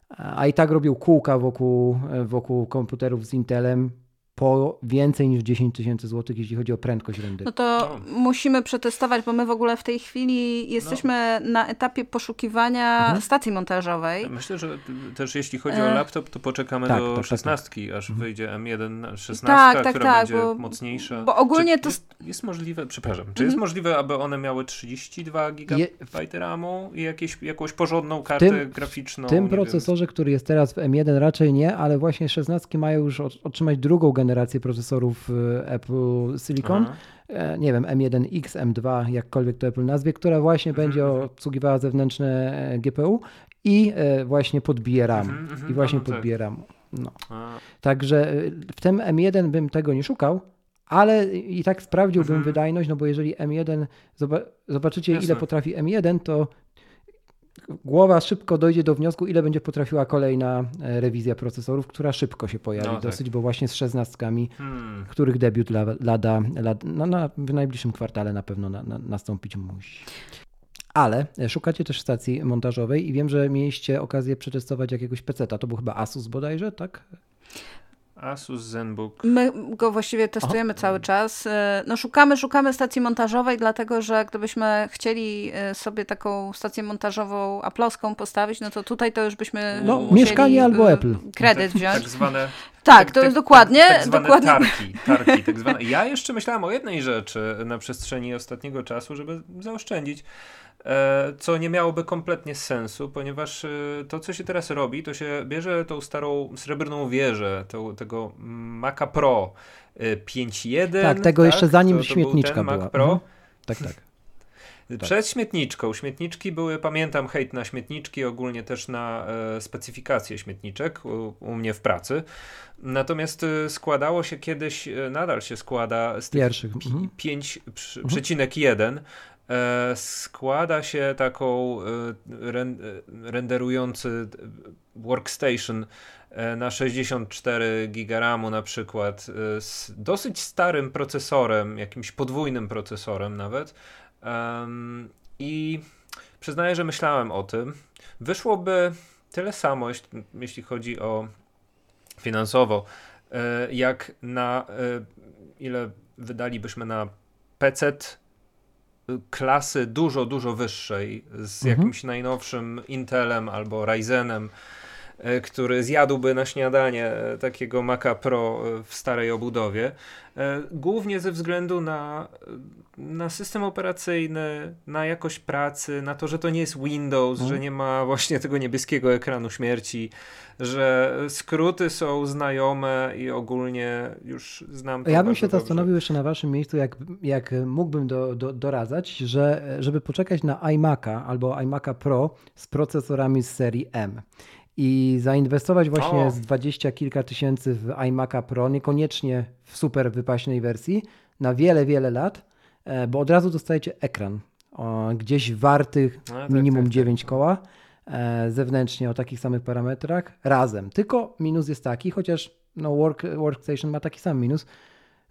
a i tak robił kółka wokół, wokół komputerów z Intelem po więcej niż 10 tysięcy złotych, jeśli chodzi o prędkość renderu. No to no. musimy przetestować, bo my w ogóle w tej chwili jesteśmy no. na etapie poszukiwania mhm. stacji montażowej. Myślę, że też jeśli chodzi o e, laptop, to poczekamy tak, do tak, 16, tak, aż mhm. wyjdzie M1 16, tak, tak, która tak, będzie bo, mocniejsza. Bo ogólnie czy to... Jest, jest, możliwe, przepraszam, czy mhm. jest możliwe, aby one miały 32 GB RAMu i jakieś, jakąś porządną kartę tym, graficzną? W tym procesorze, wiem. który jest teraz w M1 raczej nie, ale właśnie 16 mają już otrzymać drugą generację generację procesorów y, Apple Silicon. Aha. E, nie wiem, M1X, M2, jakkolwiek to Apple nazwie, która właśnie mhm, będzie mhm. obsługiwała zewnętrzne e, GPU i e, właśnie podbije RAM. Mhm, I właśnie no, no podbije tak. RAM. No. Także w tym M1 bym tego nie szukał, ale i tak sprawdziłbym wydajność, no bo jeżeli M1, zobaczycie Jasne. ile potrafi M1, to głowa szybko dojdzie do wniosku, ile będzie potrafiła kolejna e, rewizja procesorów, która szybko się pojawi no, tak. dosyć, tak. bo właśnie z szesnastkami, hmm. których debiut lada, lada, no, na, w najbliższym kwartale na pewno na, na, nastąpić musi. Ale e, szukacie też stacji montażowej i wiem, że mieliście okazję przetestować jakiegoś peceta. To był chyba Asus bodajże, tak? Asus ZenBook. My go właściwie testujemy Aha. cały czas. E, no szukamy, szukamy stacji montażowej, dlatego że gdybyśmy chcieli e, sobie taką stację montażową aploską postawić, no to tutaj to już byśmy No mieszkanie albo Apple. Kredyt wziąć. Tak zwane tak, tak, to jest dokładnie. Tak, tak zwane dokładnie. tarki. tarki tak zwane. Ja jeszcze myślałem o jednej rzeczy na przestrzeni ostatniego czasu, żeby zaoszczędzić. E, co nie miałoby kompletnie sensu, ponieważ e, to, co się teraz robi, to się bierze tą starą srebrną wieżę to, tego Maca Pro 5.1. E, tak, tego tak? jeszcze zanim to, to śmietniczka była. Mac Pro. Mhm. Tak, tak. Przed śmietniczką. Śmietniczki były, pamiętam, hejt na śmietniczki, ogólnie też na e, specyfikację śmietniczek u, u, mnie w pracy. Natomiast e, składało się kiedyś, e, nadal się składa z tych Pierwszych. 5,1 mhm. E, składa się taką e, e, renderujący workstation na 64 GB RAMu na przykład z dosyć starym procesorem, jakimś podwójnym procesorem nawet. I przyznaję, że myślałem o tym. Wyszłoby tyle samo, jeśli chodzi o finansowo, jak na ile wydalibyśmy na PC klasy dużo, dużo wyższej z mhm. jakimś najnowszym Intelem albo Ryzenem, który zjadłby na śniadanie e, takiego Maca Pro e, w starej obudowie, głównie ze względu na, na system operacyjny, na jakość pracy, na to, że to nie jest Windows, mhm. że nie ma właśnie tego niebieskiego ekranu śmierci, że skróty są znajome i ogólnie już znam to Ja bym się zastanowił jeszcze na waszym miejscu, jak, jak mógłbym do, do, doradzać, że żeby poczekać na iMac'a albo iMac'a Pro z procesorami z serii M i zainwestować właśnie o. z dwadzieścia kilka tysięcy w iMac'a Pro, niekoniecznie w super wypaśnej wersji, na wiele, wiele lat, e, bo od razu dostajecie ekran gdzieś warty no, tak, minimum tak, 9 tak. koła E, zewnętrznie o takich samych parametrach razem. Tylko minus jest taki, chociaż no work, Workstation ma taki sam minus,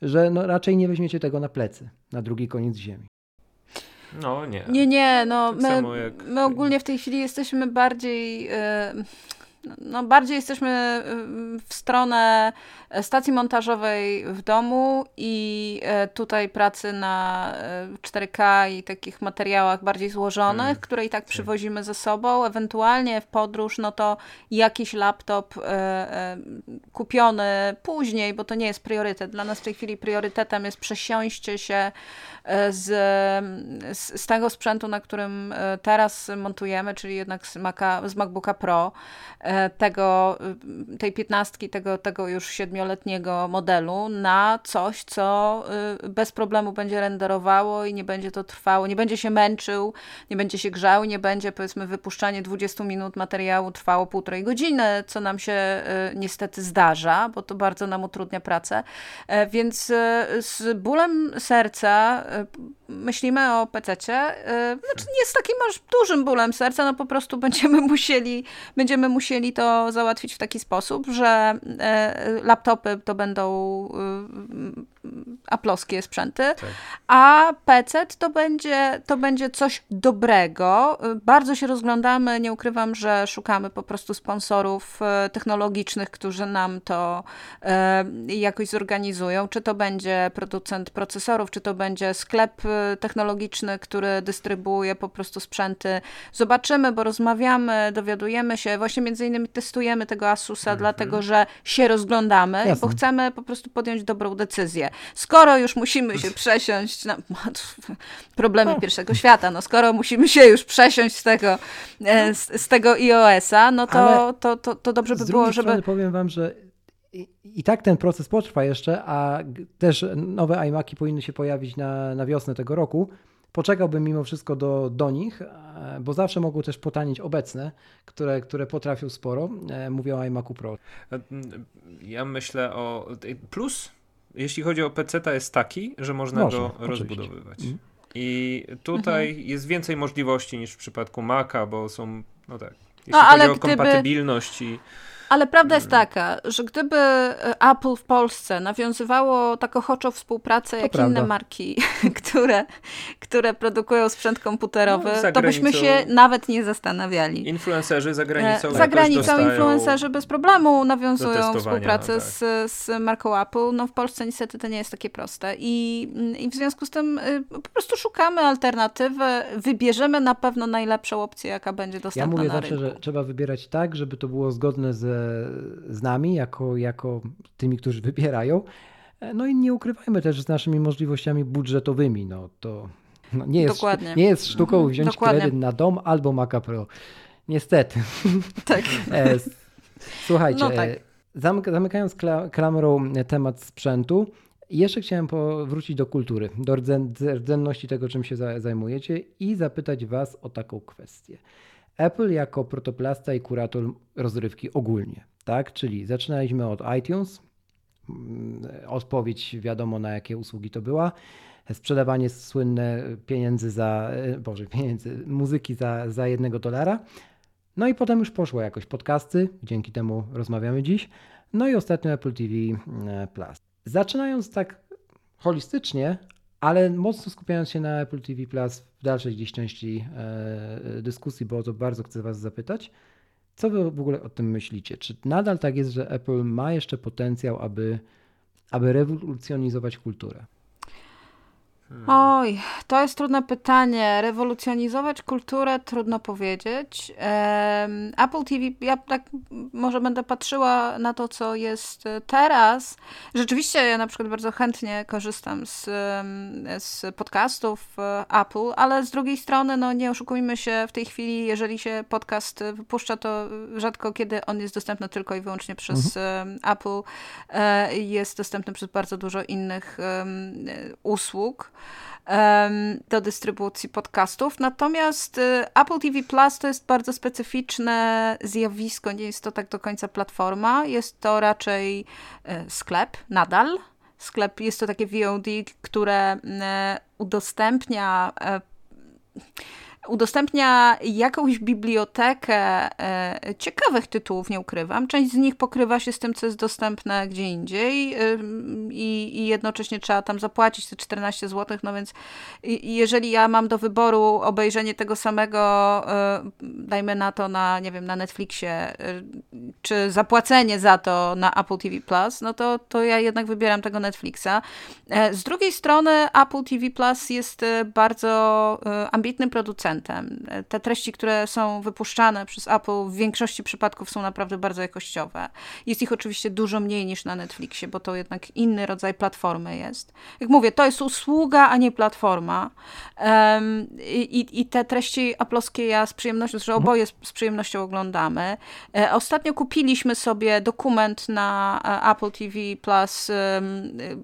że no raczej nie weźmiecie tego na plecy, na drugi koniec ziemi. No nie. Nie, nie, no tak my, jak... my ogólnie w tej chwili jesteśmy bardziej... Yy no, bardziej jesteśmy w stronę stacji montażowej w domu i tutaj pracy na 4K i takich materiałach bardziej złożonych, hmm. które i tak, tak przywozimy ze sobą. Ewentualnie w podróż, no to jakiś laptop kupiony później, bo to nie jest priorytet. Dla nas w tej chwili priorytetem jest przesiąście się z, z, z tego sprzętu, na którym teraz montujemy, czyli jednak z, Maca, z MacBooka Pro, e, tego, tej piętnastki, tego, tego już siedmioletniego modelu na coś, co y, bez problemu będzie renderowało i nie będzie to trwało, nie będzie się męczył, nie będzie się grzał, nie będzie powiedzmy wypuszczanie 20 minut materiału trwało półtorej godziny, co nam się y, niestety zdarza, bo to bardzo nam utrudnia pracę. E, więc y, z bólem serca myślimy o PC-cie, znaczy nie z takim aż dużym bólem serca, no po prostu będziemy musieli, będziemy musieli to załatwić w taki sposób, że e, laptopy to będą aploskie sprzęty, tak. a PC to będzie, to będzie coś dobrego. Bardzo się rozglądamy, nie ukrywam, że szukamy po prostu sponsorów e, technologicznych, którzy nam to e, jakoś zorganizują. Czy to będzie producent procesorów, czy to będzie sklep technologiczny, który dystrybuuje po prostu sprzęty. Zobaczymy, bo rozmawiamy, dowiadujemy się, właśnie między innymi testujemy tego Asusa, mhm. dlatego że się rozglądamy, Jasne. bo chcemy po prostu podjąć dobrą decyzję. Skoro już musimy się przesiąść na problemy pierwszego świata, no skoro musimy się już przesiąść z tego, e, z, z tego iOS-a, no to, to, to, to dobrze by było, żeby... powiem wam, że i, I, tak ten proces potrwa jeszcze, a też nowe iMaki powinny się pojawić na, na wiosnę tego roku poczekałbym mimo wszystko do, do nich, e, bo zawsze mogą też potanić obecne, które, które potrafią sporo. E, mówię o iMacu Pro. Ja myślę o. Plus, jeśli chodzi o PC, to jest taki, że można, można go oczywiście. rozbudowywać. Mhm. I tutaj mhm. jest więcej możliwości niż w przypadku Maca, bo są, no tak, jeśli no, chodzi o gdyby... kompatybilność i ale prawda jest mm. taka, że gdyby e, Apple w Polsce nawiązywało tak ochoczą współpracę to jak prawda. inne marki, które, które produkują sprzęt komputerowy, no, to byśmy się nawet nie zastanawiali. Influencerzy za granicą e, Za granicą influencerzy bez problemu nawiązują współpracę tak. z, z marką Apple. No w Polsce niestety to nie jest takie proste. I, i w związku z tym y, po prostu szukamy alternatywy, wybierzemy na pewno najlepszą opcję, jaka będzie dostępna Ja mówię na zawsze, rynku. że trzeba wybierać tak, żeby to było zgodne ze z nami, jako, jako tymi, którzy wybierają. No i nie ukrywajmy też z naszymi możliwościami budżetowymi. No to no nie, jest, Dokładnie. nie jest sztuką mhm. wziąć Dokładnie. kredyt na dom albo Maca Pro. Niestety. Tak. E, słuchajcie, no tak. zamykając klamrą temat sprzętu, jeszcze chciałem wrócić do kultury, do rdzenności tego, czym się zajmujecie i zapytać Was o taką kwestię. Apple jako protoplasta i kurator rozrywki ogólnie, tak? Czyli zaczynaliśmy od iTunes, mm, odpowiedź wiadomo na jakie usługi to była, sprzedawanie słynne pieniędzy za, e, boże, pieniędzy, muzyki za, za jednego dolara. No i potem już poszło jakoś podcasty, dzięki temu rozmawiamy dziś. No i ostatnio Apple TV e, Plus. Zaczynając tak holistycznie, ale mocno skupiając się na Apple TV Plus w dalszej gdzieś części e, dyskusji, bo o to bardzo chcę Was zapytać. Co Wy w ogóle o tym myślicie? Czy nadal tak jest, że Apple ma jeszcze potencjał, aby, aby rewolucjonizować kulturę? Oj, to jest trudne pytanie. Rewolucjonizować kulturę trudno powiedzieć. Apple TV, ja tak może będę patrzyła na to, co jest teraz. Rzeczywiście ja na przykład bardzo chętnie korzystam z, z podcastów e, Apple, ale z drugiej strony, no nie oszukujmy się, w tej chwili, jeżeli się podcast wypuszcza, to rzadko kiedy on jest dostępny tylko i wyłącznie przez mhm. Apple. E, jest dostępny przez bardzo dużo innych usług do dystrybucji podcastów. Natomiast y, Apple TV Plus to jest bardzo specyficzne zjawisko, nie jest to tak do końca platforma, jest to raczej y, sklep nadal. Sklep jest to takie VOD, które y, udostępnia udostępnia jakąś bibliotekę e, ciekawych tytułów, nie ukrywam. Część z nich pokrywa się z tym, co jest dostępne gdzie indziej i, i jednocześnie trzeba tam zapłacić te 14 zł, no więc jeżeli ja mam do wyboru obejrzenie tego samego, e, dajmy na to na, nie wiem, na Netflixie, e, czy zapłacenie za to na Apple TV Plus, no to, to ja jednak wybieram tego Netflixa. Z drugiej strony Apple TV Plus jest bardzo ambitnym producentem. Te treści, które są wypuszczane przez Apple w większości przypadków są naprawdę bardzo jakościowe. Jest ich oczywiście dużo mniej niż na Netflixie, bo to jednak inny rodzaj platformy jest. Jak mówię, to jest usługa, a nie platforma. Um, i, I te treści aploskie ja z przyjemnością, że oboje z, z przyjemnością oglądamy. E, ostatnio kupiliśmy sobie dokument na e, Apple TV Plus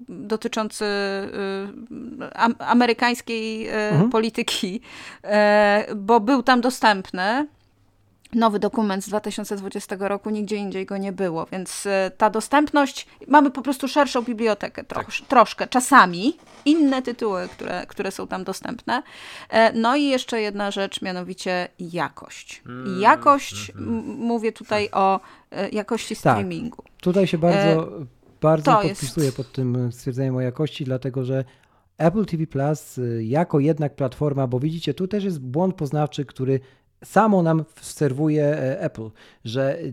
dotyczący e, amerykańskiej mhm. polityki, bo był tam dostępny nowy dokument z 2020 roku, nigdzie indziej go nie było, więc e, ta dostępność, mamy po prostu szerszą bibliotekę trosz, tak. troszkę, czasami inne tytuły, które, które są tam dostępne. E, no i jeszcze jedna rzecz, mianowicie jakość. Mm, jakość, mm, mówię tutaj o e, jakości tak. streamingu. Tak. Tutaj się bardzo, bardzo podpisuję jest... pod tym stwierdzeniem o jakości, dlatego że Apple TV Plus jako jednak platforma, bo widzicie, tu też jest błąd poznawczy, który samo nam serwuje e, Apple, że e,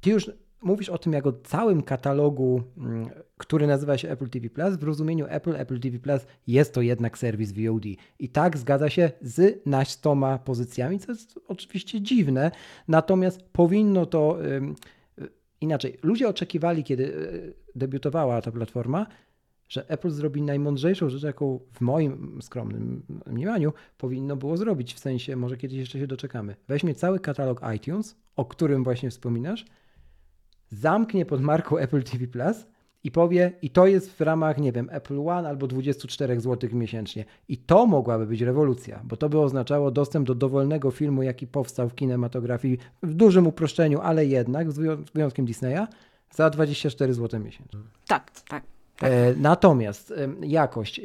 ty już mówisz o tym jako całym katalogu, mm, który nazywa się Apple TV Plus. W rozumieniu Apple, Apple TV Plus jest to jednak serwis VOD. I tak zgadza się z nastoma pozycjami, co jest oczywiście dziwne, natomiast powinno to inaczej. Ludzie oczekiwali, kiedy e, debiutowała ta platforma, że Apple zrobi najmądrzejszą rzecz, jaką w moim skromnym mniemaniu powinno było zrobić. W sensie, może kiedyś jeszcze się doczekamy. Weźmie cały katalog iTunes, o którym właśnie wspominasz, zamknie pod marką Apple TV Plus i powie, i to jest w ramach, nie wiem, Apple One albo 24 zł miesięcznie. I to mogłaby być rewolucja, bo to by oznaczało dostęp do dowolnego filmu, jaki powstał w kinematografii w dużym uproszczeniu, ale jednak, z wyjątkiem Disneya, za 24 zł miesięcznie. Tak, tak. Tak. E, natomiast jakość.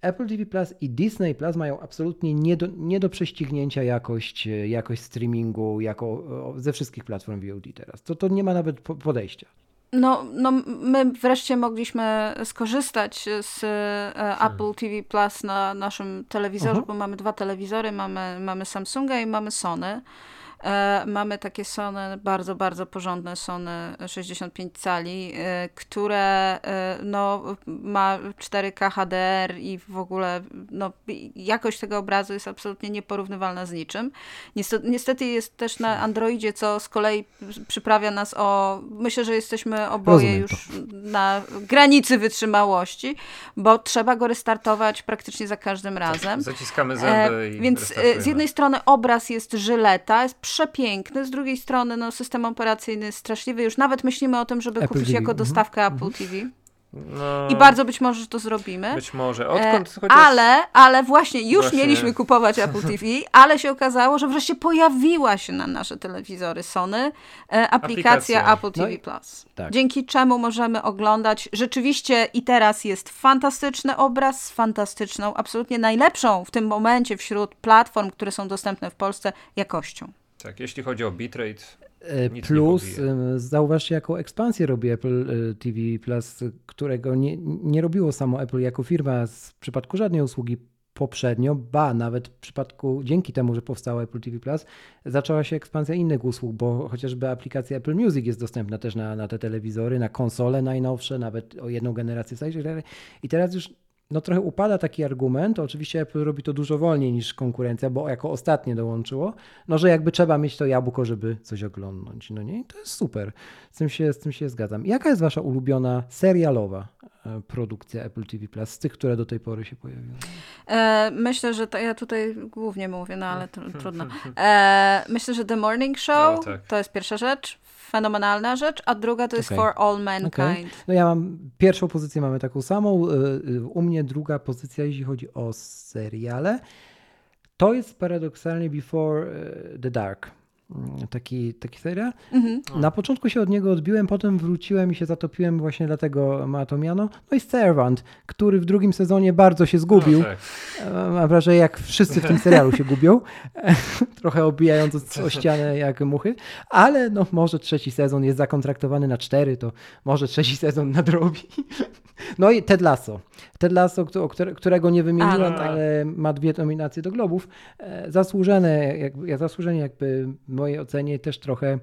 Apple TV Plus i Disney Plus mają absolutnie nie do, nie do prześcignięcia jakość, e, jakość streamingu jako ze wszystkich platform VOD teraz. To, to nie ma nawet podejścia. No, no, my wreszcie mogliśmy skorzystać z e, hmm. Apple TV Plus na naszym telewizorze, uh -huh. bo mamy dwa telewizory, mamy, mamy Samsunga i mamy Sony. E, mamy takie Sony, bardzo, bardzo porządne Sony 65 cali, e, które e, no, ma 4K HDR i w ogóle no, jakość tego obrazu jest absolutnie nieporównywalna z niczym. Niestety, jest też na Androidzie, co z kolei przyprawia nas o... Myślę, że jesteśmy oboje już na granicy wytrzymałości, bo trzeba go restartować praktycznie za każdym tak, razem. zaciskamy zęby e, i Więc z jednej strony obraz jest żyleta, jest przepiękny, z drugiej strony no, system operacyjny jest straszliwy. Już nawet myślimy o tym, żeby Apple kupić TV. jako mhm. dostawkę mm -hmm. Apple TV. No, I bardzo być może to zrobimy. Być może. Odkąd e, chociaż... Ale, ale właśnie już właśnie... mieliśmy kupować Apple TV, ale się okazało, że wreszcie pojawiła się na nasze telewizory Sony e, aplikacja, aplikacja, Apple TV no Plus. Tak. Dzięki czemu możemy oglądać rzeczywiście i teraz jest fantastyczny obraz z fantastyczną, absolutnie najlepszą w tym momencie wśród platform, które są dostępne w Polsce jakością. Tak, jeśli chodzi o bitrate. E, plus zauważcie, jaką ekspansję robi Apple e, TV Plus, którego nie, nie robiło samo Apple jako firma w przypadku żadnej usługi poprzednio, ba, nawet w przypadku, dzięki temu, że powstało Apple TV Plus, zaczęła się ekspansja innych usług, bo chociażby aplikacja Apple Music jest dostępna też na, na te telewizory, na konsole najnowsze, nawet o jedną generację starszej. I teraz już no trochę upada taki argument. Oczywiście Apple robi to dużo wolniej niż konkurencja, bo jako ostatnie dołączyło, no że jakby trzeba mieć to jabłko, żeby coś oglądnąć. No nie, I to jest super. Z tym się, z tym się zgadzam. Jaka jest wasza ulubiona serialowa e, produkcja Apple TV Plus z tych, które do tej pory się pojawiły? E, myślę, że to, ja tutaj głównie mówię, no ale to, trudno. E, myślę, że The Morning Show tak. to jest pierwsza rzecz fenomenalna rzecz, a druga to jest okay. For All Mankind. Okay. No ja mam, pierwszą pozycję mamy taką samą, y, y, u mnie druga pozycja, jeśli chodzi o seriale, to jest paradoksalnie Before y, the Dark. Mm, taki, taki serial. Mhm. Na początku się od niego odbiłem, potem wróciłem i się zatopiłem właśnie dlatego ma to miano. No i Servant, który w drugim sezonie bardzo się zgubił. No, tak. E, mam wrażenie, jak wszyscy w tym serialu się gubią, trochę obijając o ścianę jak muchy, ale no może trzeci sezon jest zakontraktowany na cztery, to może trzeci sezon nadrobi. No i Ted Lasso. Ted Lasso, którego nie wymieniłem, ale ma dwie nominacje do Globów. E, zasłużone, jakby, zasłużenie jakby w mojej ocenie też trochę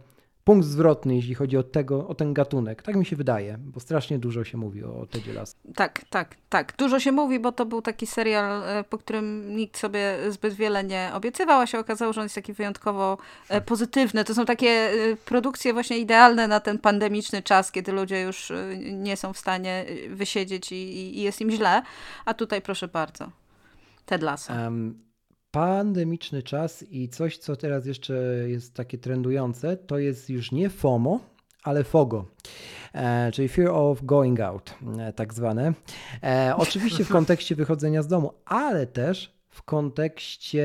punkt zwrotny, jeśli chodzi o, tego, o ten gatunek. Tak mi się wydaje, bo strasznie dużo się mówi o Tedzie Lasso. Tak, tak, tak. Dużo się mówi, bo to był taki serial, e, po którym nikt sobie zbyt wiele nie obiecywał, a się okazało, że on jest taki wyjątkowo e, pozytywny. To są takie produkcje właśnie idealne na ten pandemiczny czas, kiedy ludzie już nie są w stanie wysiedzieć i, i jest im źle. A tutaj proszę bardzo. Ted Lasso. Um, pandemiczny czas i coś, co teraz jeszcze jest takie trendujące, to jest już nie FOMO, ale FOGO, e, czyli Fear of Going Out, e, tak zwane. E, oczywiście w kontekście wychodzenia z domu, ale też w kontekście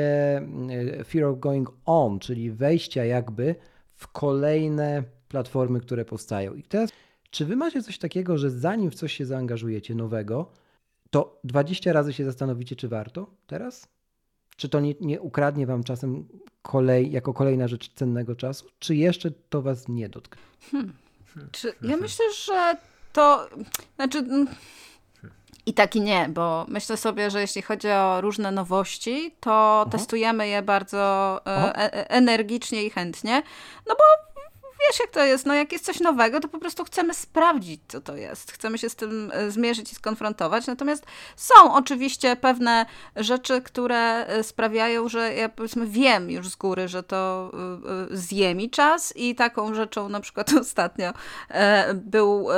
e, Fear of Going On, czyli wejścia jakby w kolejne platformy, które powstają. I teraz, czy wy macie coś takiego, że zanim w coś się zaangażujecie nowego, to 20 razy się zastanowicie, czy warto teraz? Czy to nie, nie ukradnie wam czasem kolej, jako kolejna rzecz cennego czasu, czy jeszcze to was nie dotknie? Hmm. Czy, ja mhm. myślę, że to znaczy. Mm, I tak i nie, bo myślę sobie, że jeśli chodzi o różne nowości, to Aha. testujemy je bardzo e, e, energicznie i chętnie. No bo wiesz jak to jest, no jak jest coś nowego, to po prostu chcemy sprawdzić, co to jest. Chcemy się z tym e, zmierzyć i skonfrontować. Natomiast są oczywiście pewne rzeczy, które e, sprawiają, że ja powiedzmy wiem już z góry, że to e, zje mi czas i taką rzeczą na przykład ostatnio był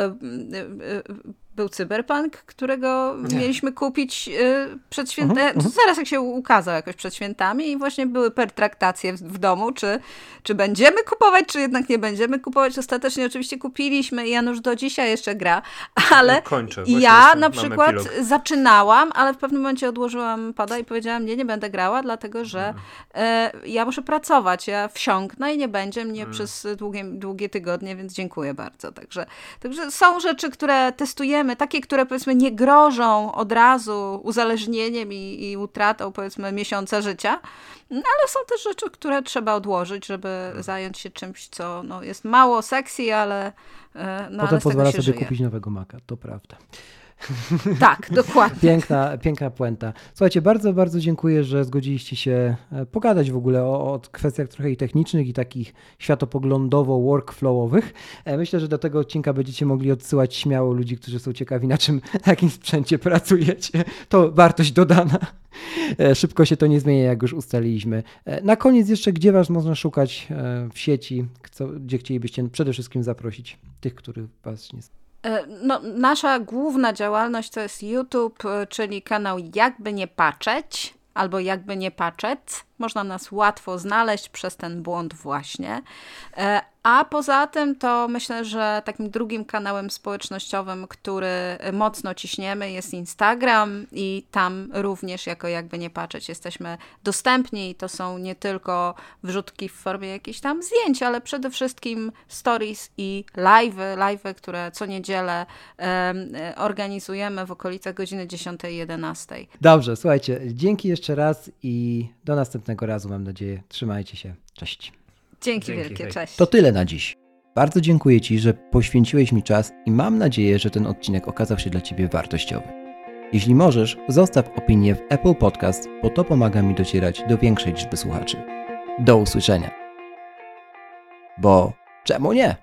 był Cyberpunk, którego Nie. mieliśmy kupić y, przed świętami, uh -huh, uh -huh. zaraz jak się ukazał jakoś przed świętami i właśnie były pertraktacje w, w, domu, czy, czy będziemy kupować, czy jednak nie będziemy kupować. Ostatecznie oczywiście kupiliśmy i Janusz do dzisiaj jeszcze gra, ale Kończę. ja na przykład zaczynałam, ale w pewnym momencie odłożyłam pada i powiedziałam, nie, nie będę grała, dlatego że mhm. y, ja muszę pracować, ja wsiąknę i nie będzie mnie mhm. przez długie, długie tygodnie, więc dziękuję bardzo. Także, także są rzeczy, które testujemy takie, które powiedzmy nie grożą od razu uzależnieniem i, i utratą powiedzmy miesiąca życia, no, ale są też rzeczy, które trzeba odłożyć, żeby hmm. zająć się czymś, co no, jest mało sexy, ale e, no, Potem ale pozwala sobie żyje. kupić nowego maka, to prawda. Tak, dokładnie. Piękna, piękna puenta. Słuchajcie, bardzo, bardzo dziękuję, że zgodziliście się e, pogadać w ogóle o, o kwestiach trochę i technicznych i takich światopoglądowo-workflowowych. E, myślę, że do tego odcinka będziecie mogli odsyłać śmiało ludzi, którzy są ciekawi, na czym, na jakim sprzęcie pracujecie. To wartość dodana. E, szybko się to nie zmienia, jak już ustaliliśmy. Na koniec jeszcze, gdzie Was można szukać w sieci, gdzie chcielibyście przede wszystkim zaprosić tych, których Was nie E, no, nasza główna działalność to jest YouTube, e, czyli kanał Jakby Nie Patrzeć albo Jakby Nie Patrzeć. Można nas łatwo znaleźć przez ten błąd właśnie. A poza tym to myślę, że takim drugim kanałem społecznościowym, który mocno ciśniemy jest Instagram i tam również jako jakby nie patrzeć jesteśmy dostępni i to są nie tylko wrzutki w formie jakichś tam zdjęć, ale przede wszystkim stories i live'y, live'y, które co niedzielę organizujemy w okolicach godziny 10-11. Dobrze, słuchajcie, dzięki jeszcze raz i do następnego razu mam nadzieję. Trzymajcie się. Cześć. Dzięki, Dzięki wielkie, hej. cześć. To tyle na dziś. Bardzo dziękuję Ci, że poświęciłeś mi czas i mam nadzieję, że ten odcinek okazał się dla Ciebie wartościowy. Jeśli możesz, zostaw opinię w Apple Podcast, bo to pomaga mi docierać do większej liczby słuchaczy. Do usłyszenia. Bo czemu nie?